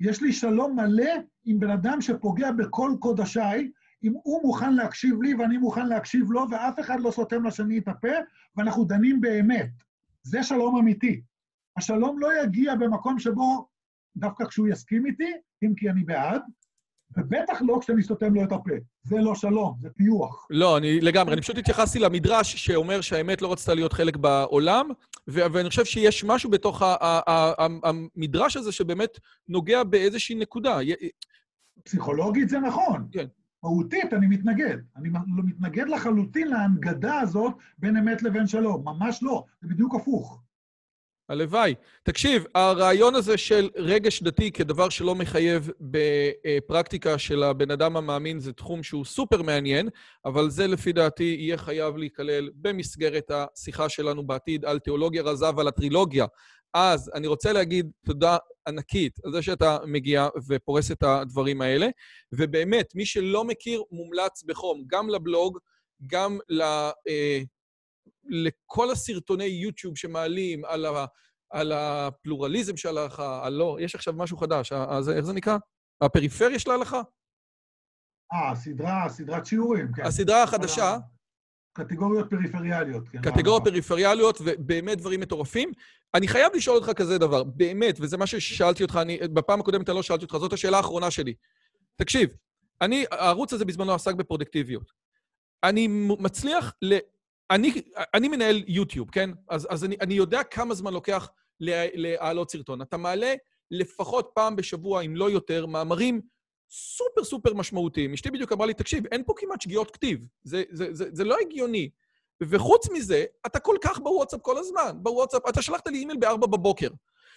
יש לי שלום מלא עם בן אדם שפוגע בכל קודשיי, אם הוא מוכן להקשיב לי ואני מוכן להקשיב לו, ואף אחד לא סותם לשני את הפה, ואנחנו דנים באמת. זה שלום אמיתי. השלום לא יגיע במקום שבו, דווקא כשהוא יסכים איתי, אם כי אני בעד, ובטח לא כשאני סותם לו את הפה. זה לא שלום, זה טיוח. לא, אני לגמרי, אני פשוט התייחסתי למדרש שאומר שהאמת לא רצתה להיות חלק בעולם, ו- ואני חושב שיש משהו בתוך ה- ה- ה- המדרש הזה שבאמת נוגע באיזושהי נקודה. פסיכולוגית זה נכון. כן. מהותית אני מתנגד. אני מ- מתנגד לחלוטין להנגדה הזאת בין אמת לבין שלום. ממש לא, זה בדיוק הפוך. הלוואי. תקשיב, הרעיון הזה של רגש דתי כדבר שלא מחייב בפרקטיקה של הבן אדם המאמין זה תחום שהוא סופר מעניין, אבל זה לפי דעתי יהיה חייב להיכלל במסגרת השיחה שלנו בעתיד על תיאולוגיה רזה ועל הטרילוגיה. אז אני רוצה להגיד תודה ענקית על זה שאתה מגיע ופורס את הדברים האלה, ובאמת, מי שלא מכיר, מומלץ בחום, גם לבלוג, גם ל... אה, לכל הסרטוני יוטיוב שמעלים על, ה, על הפלורליזם של ההלכה, על לא, יש עכשיו משהו חדש, ה- ה- זה- איך זה נקרא? הפריפריה של ההלכה? אה, סדרה, סדרת שיעורים, כן. הסדרה החדשה, קטגוריות פריפריאליות, כן. קטגוריות אה, פריפריאליות, ובאמת דברים מטורפים. אני חייב לשאול אותך כזה דבר, באמת, וזה מה ששאלתי אותך, אני, בפעם הקודמת אני לא שאלתי אותך, זאת השאלה האחרונה שלי. תקשיב, אני, הערוץ הזה בזמנו עסק בפרודקטיביות. אני מצליח ל... אני, אני מנהל יוטיוב, כן? אז, אז אני, אני יודע כמה זמן לוקח להעלות סרטון. אתה מעלה לפחות פעם בשבוע, אם לא יותר, מאמרים סופר סופר משמעותיים. אשתי בדיוק אמרה לי, תקשיב, אין פה כמעט שגיאות כתיב. זה, זה, זה, זה לא הגיוני. וחוץ מזה, אתה כל כך בוואטסאפ כל הזמן. בוואטסאפ, אתה שלחת לי אימייל ב-4 בבוקר.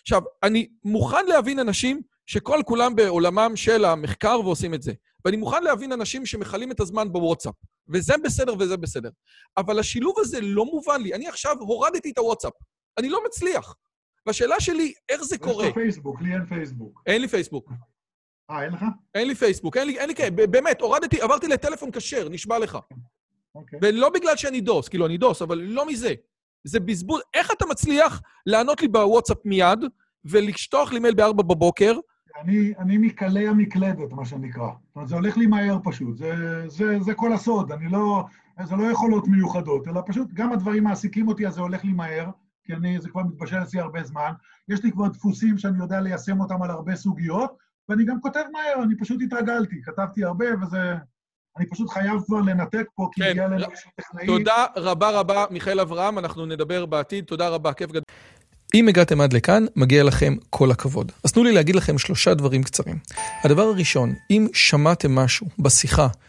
עכשיו, אני מוכן להבין אנשים שכל כולם בעולמם של המחקר ועושים את זה. ואני מוכן להבין אנשים שמכלים את הזמן בוואטסאפ. וזה בסדר וזה בסדר. אבל השילוב הזה לא מובן לי. אני עכשיו הורדתי את הוואטסאפ. אני לא מצליח. והשאלה שלי, איך זה קורה? יש לך פייסבוק, לי אין פייסבוק. אין לי פייסבוק. אה, אין לך? אין לי פייסבוק, אין לי, אין לי, כן, באמת, הורדתי, עברתי לטלפון כשר, נשבע לך. אוקיי. ולא בגלל שאני דוס, כאילו, אני דוס, אבל לא מזה. זה בזבוז, איך אתה מצליח לענות לי בוואטסאפ מיד, ולשטוח לי מייל ב-4 בבוקר? אני, אני מקלי המקלדת, מה שנקרא. זאת אומרת, זה הולך לי מהר פשוט. זה, זה, זה כל הסוד, אני לא... זה לא יכולות מיוחדות, אלא פשוט גם הדברים מעסיקים אותי, אז זה הולך לי מהר, כי אני, זה כבר מתבשל אצלי הרבה זמן. יש לי כבר דפוסים שאני יודע ליישם אותם על הרבה סוגיות, ואני גם כותב מהר, אני פשוט התרגלתי. כתבתי הרבה, וזה... אני פשוט חייב כבר לנתק פה, כי כן, הגיע אלינו איזשהו טכנאי. תודה רבה רבה, מיכאל אברהם, אנחנו נדבר בעתיד. תודה רבה, כיף גדול. אם הגעתם עד לכאן, מגיע לכם כל הכבוד. אז תנו לי להגיד לכם שלושה דברים קצרים. הדבר הראשון, אם שמעתם משהו בשיחה